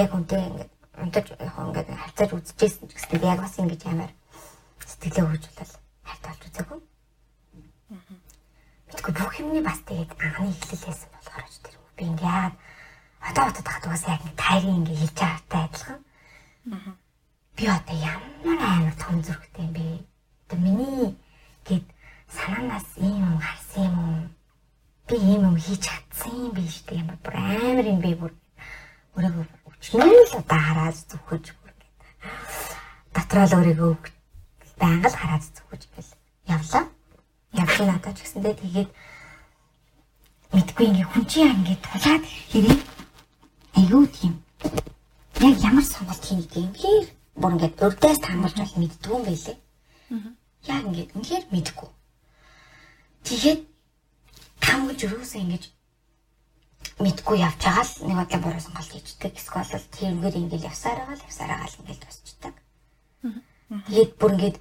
Яг үнтэй ингэж унтаж ингээд харьцааж үзчихсэн ч гэсэн яг бас ингэж амар сэтгэлээ хөгжүүлэл хайртай болж үзээгүй. Мэдгүй бүх юмний бас тэгээд анхны эхлэл байсан болохоор ч тэр би ингээд одоо бодоод хаад угаас яг тайрын ингээд хийж байгаатай адилхан. Би одоо ямар амар том зүрхтэй юм бэ? Одоо миний гээд санаанаас ийм юм харсан юм уу? Би ийм юм хийж чадсан юм биш үү? Ямар бүр амар юм бэ бүр өөрийгөө өчнөө л одоо хараад зүгхэж бүр гэдэг. Дотроо л өөрийгөө байнга л хараад зүгхэж гэл явлаа. Явж надад ч гэсэндээ тэгээд мэдгүй ингээ хүн чинь ингээ тулаад хэрэг айгүй тийм яг ямар сонголт хийх юм хэр бүр ингээ урдаас таамаглаж бол мэддгүй юм байлээ. Яг ингээ үнэхээр мэдгүй. Тэгээд хамгаж өрөөсөө ингэж мэдгүй явж байгаа л нэг бодлоо буруу сонголт хийждэг. Эсвэл тэрнгээр ингээл явсаар байгаа л явсаар байгаа л ингээл тусчдаг. Тэгээд бүр ингээд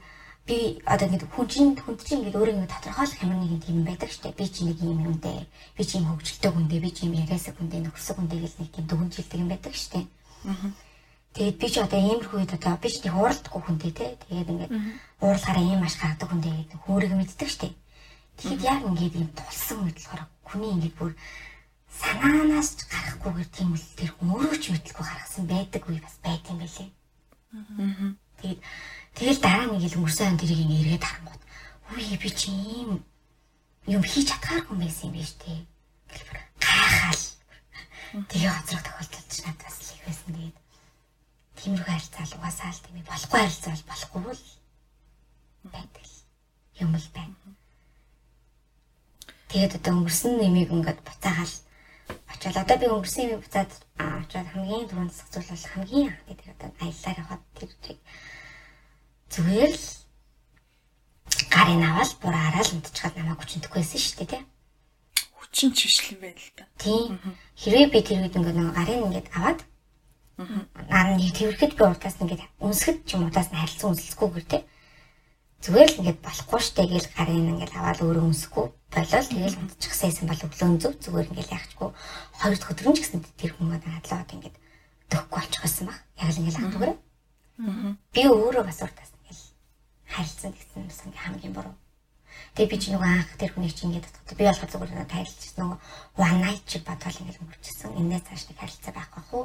би одоо ингэ хүн чинь хүн чинь ингээд өөрөө ингэ тодорхойлох ямар нэгэн тийм байдаг штэ. Би чинь нэг юм юмдээ, би чинь хөвгөлтэй хүндээ, би чинь яриасаа хүндээ, нөхөрсөг хүндээ гэл нэг тийм дүгнжилдэг юм байдаг штэ. Тэгээд би ч одоо иймэрхүү үед одоо би ч тийм ууралдаггүй хүндээ те. Тэгээд ингээд уурлахаараа ийм маш гаргадаг хүндээ гэдэг хөөрөг мэддэг штэ. Тэгэхэд яг ингээд юм тулсан үед болохоор хүний ингээд бүр санаанаас ч гарахгүйгээр тийм л тэр өөрөө ч мэдлгүй гаргасан байдаг үе бас байт юм байлээ. Тэгээд тэгэл дараа нэг ил өнгөрсөн тэрийг ингээ эргээд харангууд үе би чи ийм юм хийж чадхааргүй байсан юм биш үү? Гэлбэр гайхаал. Тэгээ хоцрох тохиолдол ч надад бас их байсан тэгээд тиймэрхүү харилцаа л угаасаа л тийм болохгүй харилцаа бол болохгүй л байдаг юм л байна. Тэгээд одоо өнгөрсөн нэмийг ингээд буцаагаал очоод одоо би өнгөрсөн юм буцаад очоод хамгийн түрүүнд зохицуул бол хамгийн анх гэдэг одоо аяллаар яваад тэр чиг зүгээр л гарын аваад бүр араал унтчихад намайг хүчнэхгүй байсан шүү дээ тий. Хүчин чишлэн байл л да. Тийм. Хэрвээ би тэр үед ингээд нэг гарын ингээд аваад Аа нэг тэрхэд би урдаас ингээд үнсгэд ч юм удаас нь харилцан үнсэлцгүйгээр тий. Зүгээр л ингээд болохгүй штэ гэж гарын ингээд аваад өөрөө үнсэхгүй болол тэгэл унтчихсан бол өглөө зөв зүгээр ингээд яахчгүй хоёр дахь өдөр нь ч гэсэн тэр хүмүүс надлаад ингээд дөхөхгүй болчихсон баг. Яг л ингээд хандгаараа. Би өөрөө бас уртаас ингээд харилцсан гэсэн бас ингээд хамгийн буруу. Тэгээ би чи нөгөө анх тэр хүнийг чи ингээд татдаг. Би болохоор зүгээр тайлчсан нөгөө one night чи бодвол ингээд өнгөрчихсөн. Энээс цааш нэг харилцаа байхгүй хөө.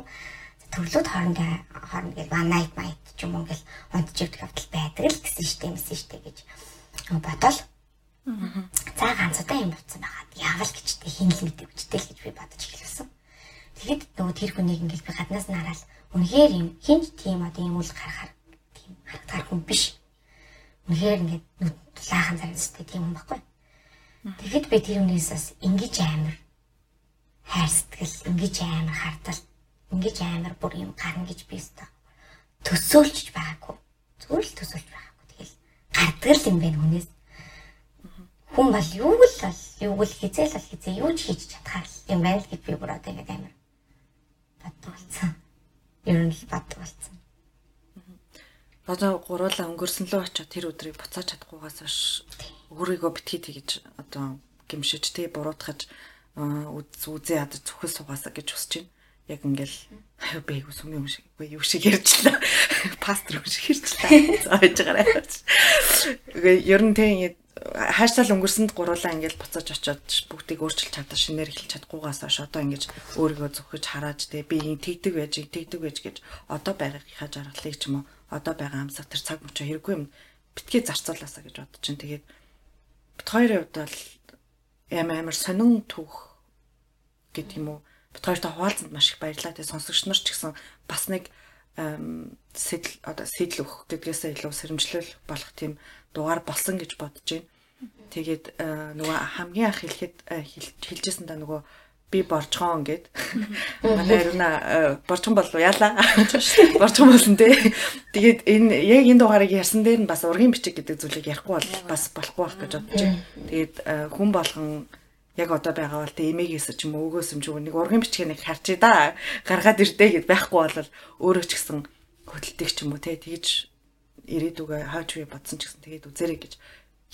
Төрлүүд хоорондоо хооронд one night night ч юм уу ингээд унтчихдаг явдал байдаг л гэсэн штэ юмсэн штэ гэж бодол. За ганц удаа юм бодсон байгаад яавал гэжтэй хин л мэдээ үчтэй л гэж би бодож эхэлсэн. Тэгэхэд нөгөө тэр хүнийг ингээд би гаднаас нь хараад үнэхээр юм хинч тийм одоо юм үл гарахаар тийм харагдах хүн биш. Үнэхээр ингээд лаахан заримстай тийм юм баггүй. Тэгэхэд би тэр хүнээс бас ингэж амар хайр сэтгэл, ингэж амар хардал, ингэж амар бүр юм гарна гэж би өстө төсөөлж байгаагүй. Зүгээр л төсөөлж байгаагүй. Тэгэл гардаг л юм байна хүнээс. Хүн бол юу л бол юу л хизээл бол хизээ юу ч хийж чадхаар юм байна л гэж би бүр одоо ингэ амар боддог болсон. Ер нь л боддог болсон. Одоо гуруула өнгөрсөн лөө очиод тэр өдрийг буцааж чадахгүйгаас хойш өөрийгөө битгий тэгж одоо гимшиж тий буруутгаж үз үзээ ядаж зүхэл сугаасаа гэж хүсэж байна. Яг ингээл би айгу сүмийн юм шиг үгүй юу шиг ярьчлаа. *laughs* Пастор юм шиг ярьчлаа. Зааж байгаарай. Ер нь тий хаашаал өнгөрсөнд гуруулаа ингээл буцааж очиод бүгдийг өөрчилж чадаа шинээр эхэлж чадахгүйгаас хойш одоо ингэж өөрийгөө зөвхөж хараад тий би ин тэгдэг байж тэгдэг байж гэж одоо байгаагийнхаа жаргалыг ч юм уу одоо байгаа амсаг тэр цаг мөчөө хэрэггүй юм битгий зарцуулаасаа гэж бодож чинь тэгээд бит хоёрын хувьд бол ямар амар сонин түүх гэдэг юм уу бит хоёртой хуваалцанд маш их баярлалаа тэгээд сонсогч нар ч гэсэн бас нэг сэтэл одоо сэтэл өгөх гэдгээсээ илүү сэрэмжлэл болох тийм дугаар болсон гэж бодож байна. Тэгээд нөгөө хамгийн анх хэлэхэд хэлжсэн та нөгөө би борчгоон гэд. *laughs* Манай ариуна борчгон болов яла. Борчгон болсон тий. Тэгээд энэ яг энэ дугаарыг ярьсан дээр нь бас ургийн бичиг гэдэг зүйлийг ярихгүй бол бас болохгүй байх гэж бодож байна. Тэгээд хүн болгон яг одоо байгаа бол тэ эмээгээс ч юм уу өгөөс юм ч нэг ургийн бичгийг нэг харчий да. Гаргаад ирдэ гэд байхгүй бол өөрөө ч гэсэн хөдөлтөг ч юм уу тий. Тэгж ирээдүгөө хаач би бодсон ч гэсэн тэгээд үзэрэй гэж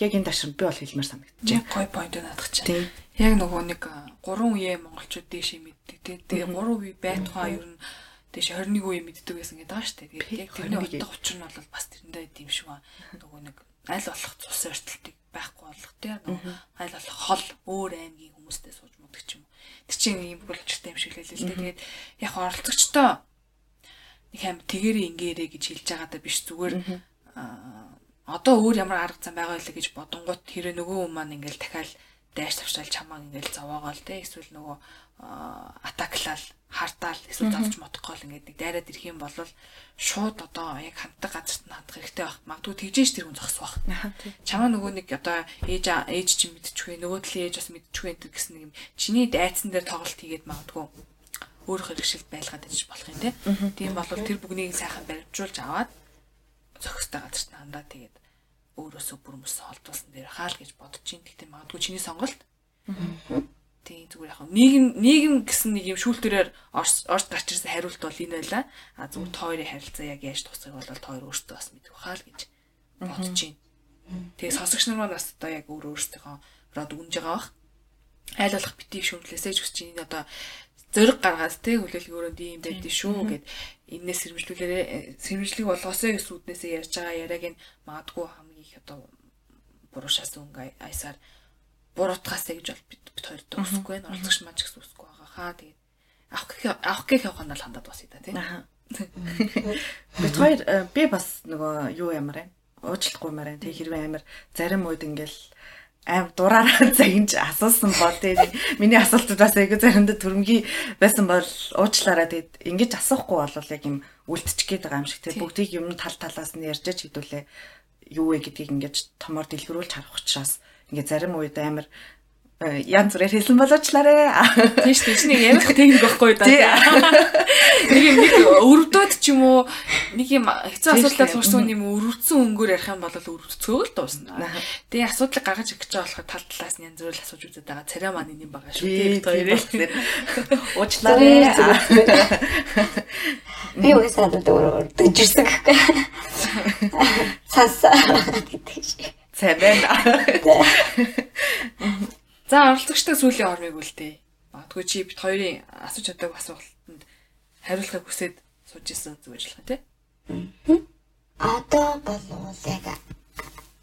яг энэ ташрам би бол хэлмээр санагдчихэ. Яг гой point надах чинь. Яг нөгөө нэг 3 үе монголчууд дээшээ мэддэг тий. Тэгээ 3 үе байтугай ер нь дээш 21 үе мэддэг байсан гэдэг дээ. Тэгээд яг тэрний утга учир нь бол бас тэрэндээ байд юм шиг ба. Нөгөө нэг аль болох цус ойртолтыг байхгүй болох тий. Нөгөө аль болох хол өөр аймгийн хүмүүстэй сууж мудаг ч юм уу. Тэр чинь ийм бүлчтэй юм шиг л хэлээ л дээ. Тэгээд яг оролцогчтой нэг юм тэгэрээ ингээрээ гэж хэлж байгаа даа биш зүгээр одоо өөр ямар арга зам байгаа вэ гэж бодонгууд тэр нөгөө хүн маань ингээл дахиад дайш тавшаал чамаа ингээл зовоогоол те эсвэл нөгөө атаклал хартаал эсвэл завч мотгоол ингээд нэг дайраад ирэх юм бол шууд одоо яг ханддаг газарт нь хандах хэрэгтэй байх. Магадгүй тэгжээш тэр хүн зогсох байх. Чамаа нөгөө нэг одоо ээж ээж чинь мэдчихвэ нөгөө талын ээж бас мэдчихвэ гэсэн нэг юм чиний дайцсан дээр тоглолт хийгээд магадгүй өөрөөх хэрэгшилд байлгаад иж болох юм те. Тийм бол тэр бүгнийг сайхан баримжуулж аваад зохистой газарт хандаа тэгээд өөрөөсөө бүр мөс олдуулсан дээр хаал гэж бодож чинь гэхдээ магадгүй чиний сонголт. Тийм зүгээр яг нийгэм нийгэм гэсэн нэг юм шүүлтүүрээр орж гарч ирсэн хариулт бол энэ байлаа. А зүгээр тойрын харилцаа яг яаж тусах бол тойр өөртөө бас мэдэх хаал гэж бодож чинь. Тэгээ сонсогч нар маань бас одоо яг өөр өөрсдийнхөө род үгнж байгаа бах. Айл болох битгий шүүмжлээсэй ч гэж энэ одоо зориг гаргаад те хүлээлгийн өрөөнд ийм байдгийг шүү гэд энэс сэрэмжлүүлээрээ сэрэмжлэг болгосоо гэсэн үднээсээ ярьж байгаа яриаг нь магадгүй хамгийн их одоо буруушаас өнгө айсаар буруутгаасаа гэж бол бид хоёр дөөсөхгүй байна. Оролцогч маань ч гэсэн үсэхгүй байгаа хаа тэгээд авах авах гэх яваханд л хандаад басъя та тийм. *laughs* Бид хоёр э, би бас нөгөө юу ямар вэ? Уучлахгүй маар байна. Тэг хэрвээ амар зарим үед ингээл аим дураараа *laughs* загинж асуусан бол тэгээд миний асуултууд бас яг заримдаа төрмгий байсан бол уучлаарай тэгээд ингэж асуухгүй бол яг юм үлдчих гээд байгаа юм шиг тэгээд бүгдийг юм тал талаас нь ярьж хэдүүлээ юу вэ гэдгийг ингэж томоор дэлгэрүүлж харах учраас ингээ зарим үед амар Э, янз бүрээр хэлсэн болоочлаарэ. Шүү дээ. Нэг ярих техник байхгүй да. Нэг юм нэг өрөвдөд ч юм уу нэг юм хэцүү асуудал сурсан юм өрөвдсөн өнгөөр ярих юм бол өрөвдцөө л дуусна. Тэгээ асуудлыг гаргаж өгч байгаа болохоор тал талаас нь янз бүрээр асууж үзээд байгаа. Царай маань юм байгаа шүү. Тийм хоёрыг. Уучлаарай. Би уусаад өрөвдөж ирсэн гэхгүй. *laughs* Цаас гэдэг *laughs* шиг. Цай байна. За оролцогчтой сүүлийн ормыг үлдээ. Магадгүй чи бит хоёрын асууж чаддаг асуултанд хариулахыг хүсээд сууж исэн зүгэж болох тий. Одоо болов яг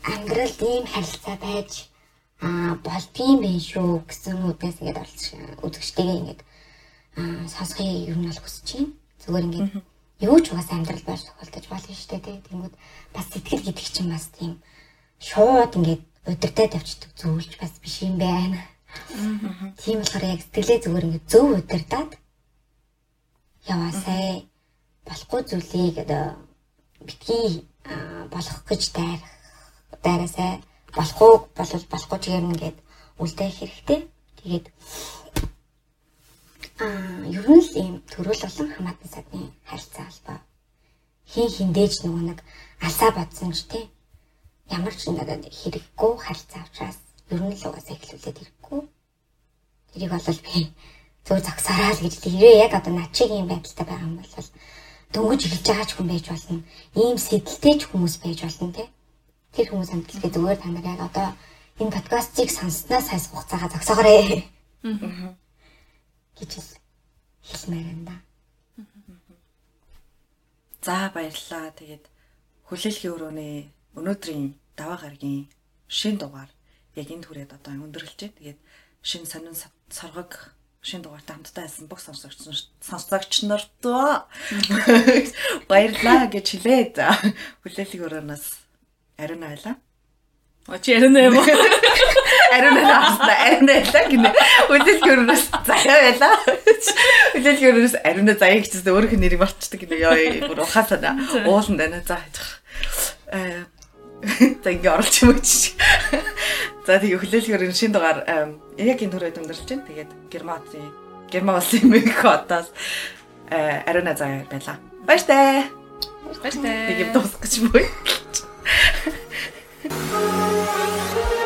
амьдралд ийм харилцаа байж аа болдгийм байх шүү гэсэн үднээс ингээд олж үзэгчтэйгээ ингээд аа сонсхийг ер нь бол хүсэж байна. Зүгээр ингээд юу ч угаас амьдрал байж тохиолдож болно шүү дээ тийм. Бас сэтгэл гэдэг чинь бас тийм шууд ингээд удирдах тавьчихдаг зүйлч бас биш юм байна. Тийм болохоор яг сэтгэлээ зүгээр ингээд зөв удирдаад яваасай болохгүй зүйлийг битгий болох гэж дайрах дайраасай болохгүй болвол болохгүй чигээр ингээд үлдээх хэрэгтэй. Тэгээд аа ер нь л ийм төрөл болон хамаатан садны харилцаа холбоо хин хиндээж нөгөө нэг алсаа бодсон ч тий ямар ч надад хэрэггүй харилцаа учраас ер нь л угаасаа эхлүүлээд хэрэггүй. Тэрийг бол би зөв зогсороо л гэж тэрээ яг одоо над чиг юм байдалтай байгаа юм бол дөнгөж эхэлж байгаа ч хүн байж болно. Ийм сэтэлтэй ч хүмүүс байж болно тий тэр хүмүүс амтлгээ зүгээр та нар яг одоо энэ подкастыг сонсноос хойш хугацаагаа зогсоогоорой. Аа. гэж хэлмээр байна да. За баярлалаа. Тэгээд хүлээлгийн өрөөний өнөөдрийн даваа гарагийн шин дугаар яг энэ түрээд одоо өндөрлөж байна. Тэгээд шин сонин соргог шин дугаартай хамтдаа байсан бүх сонсогч сонсогч нарт *laughs* баярлалаа гэж хэлээ. За хүлээлгийн өрөөнөөс Ариун байлаа. О чи ариун юм уу? *laughs* Ариун байлаа. Ариун байлаа гинэ. Үлээлгөрөөс заяа байлаа. Үлээлгөрөөс ариун заяа гэчихсэн өөрийнх нь нэрийг болчдөг гинэ. Йоо бүр ухаасаа уулан дана. За э За ингээ оролч юм чи. За тэгээ хүлээлгээр энэ шин дугаар яг энэ төрөйд өндөрлж байна. Тэгээд Германы Герман улсын Мехотоос э, Ариуна заяа байла. Баяртай. Баяртай. Тэгээд дуусах гэж буй. Thank you.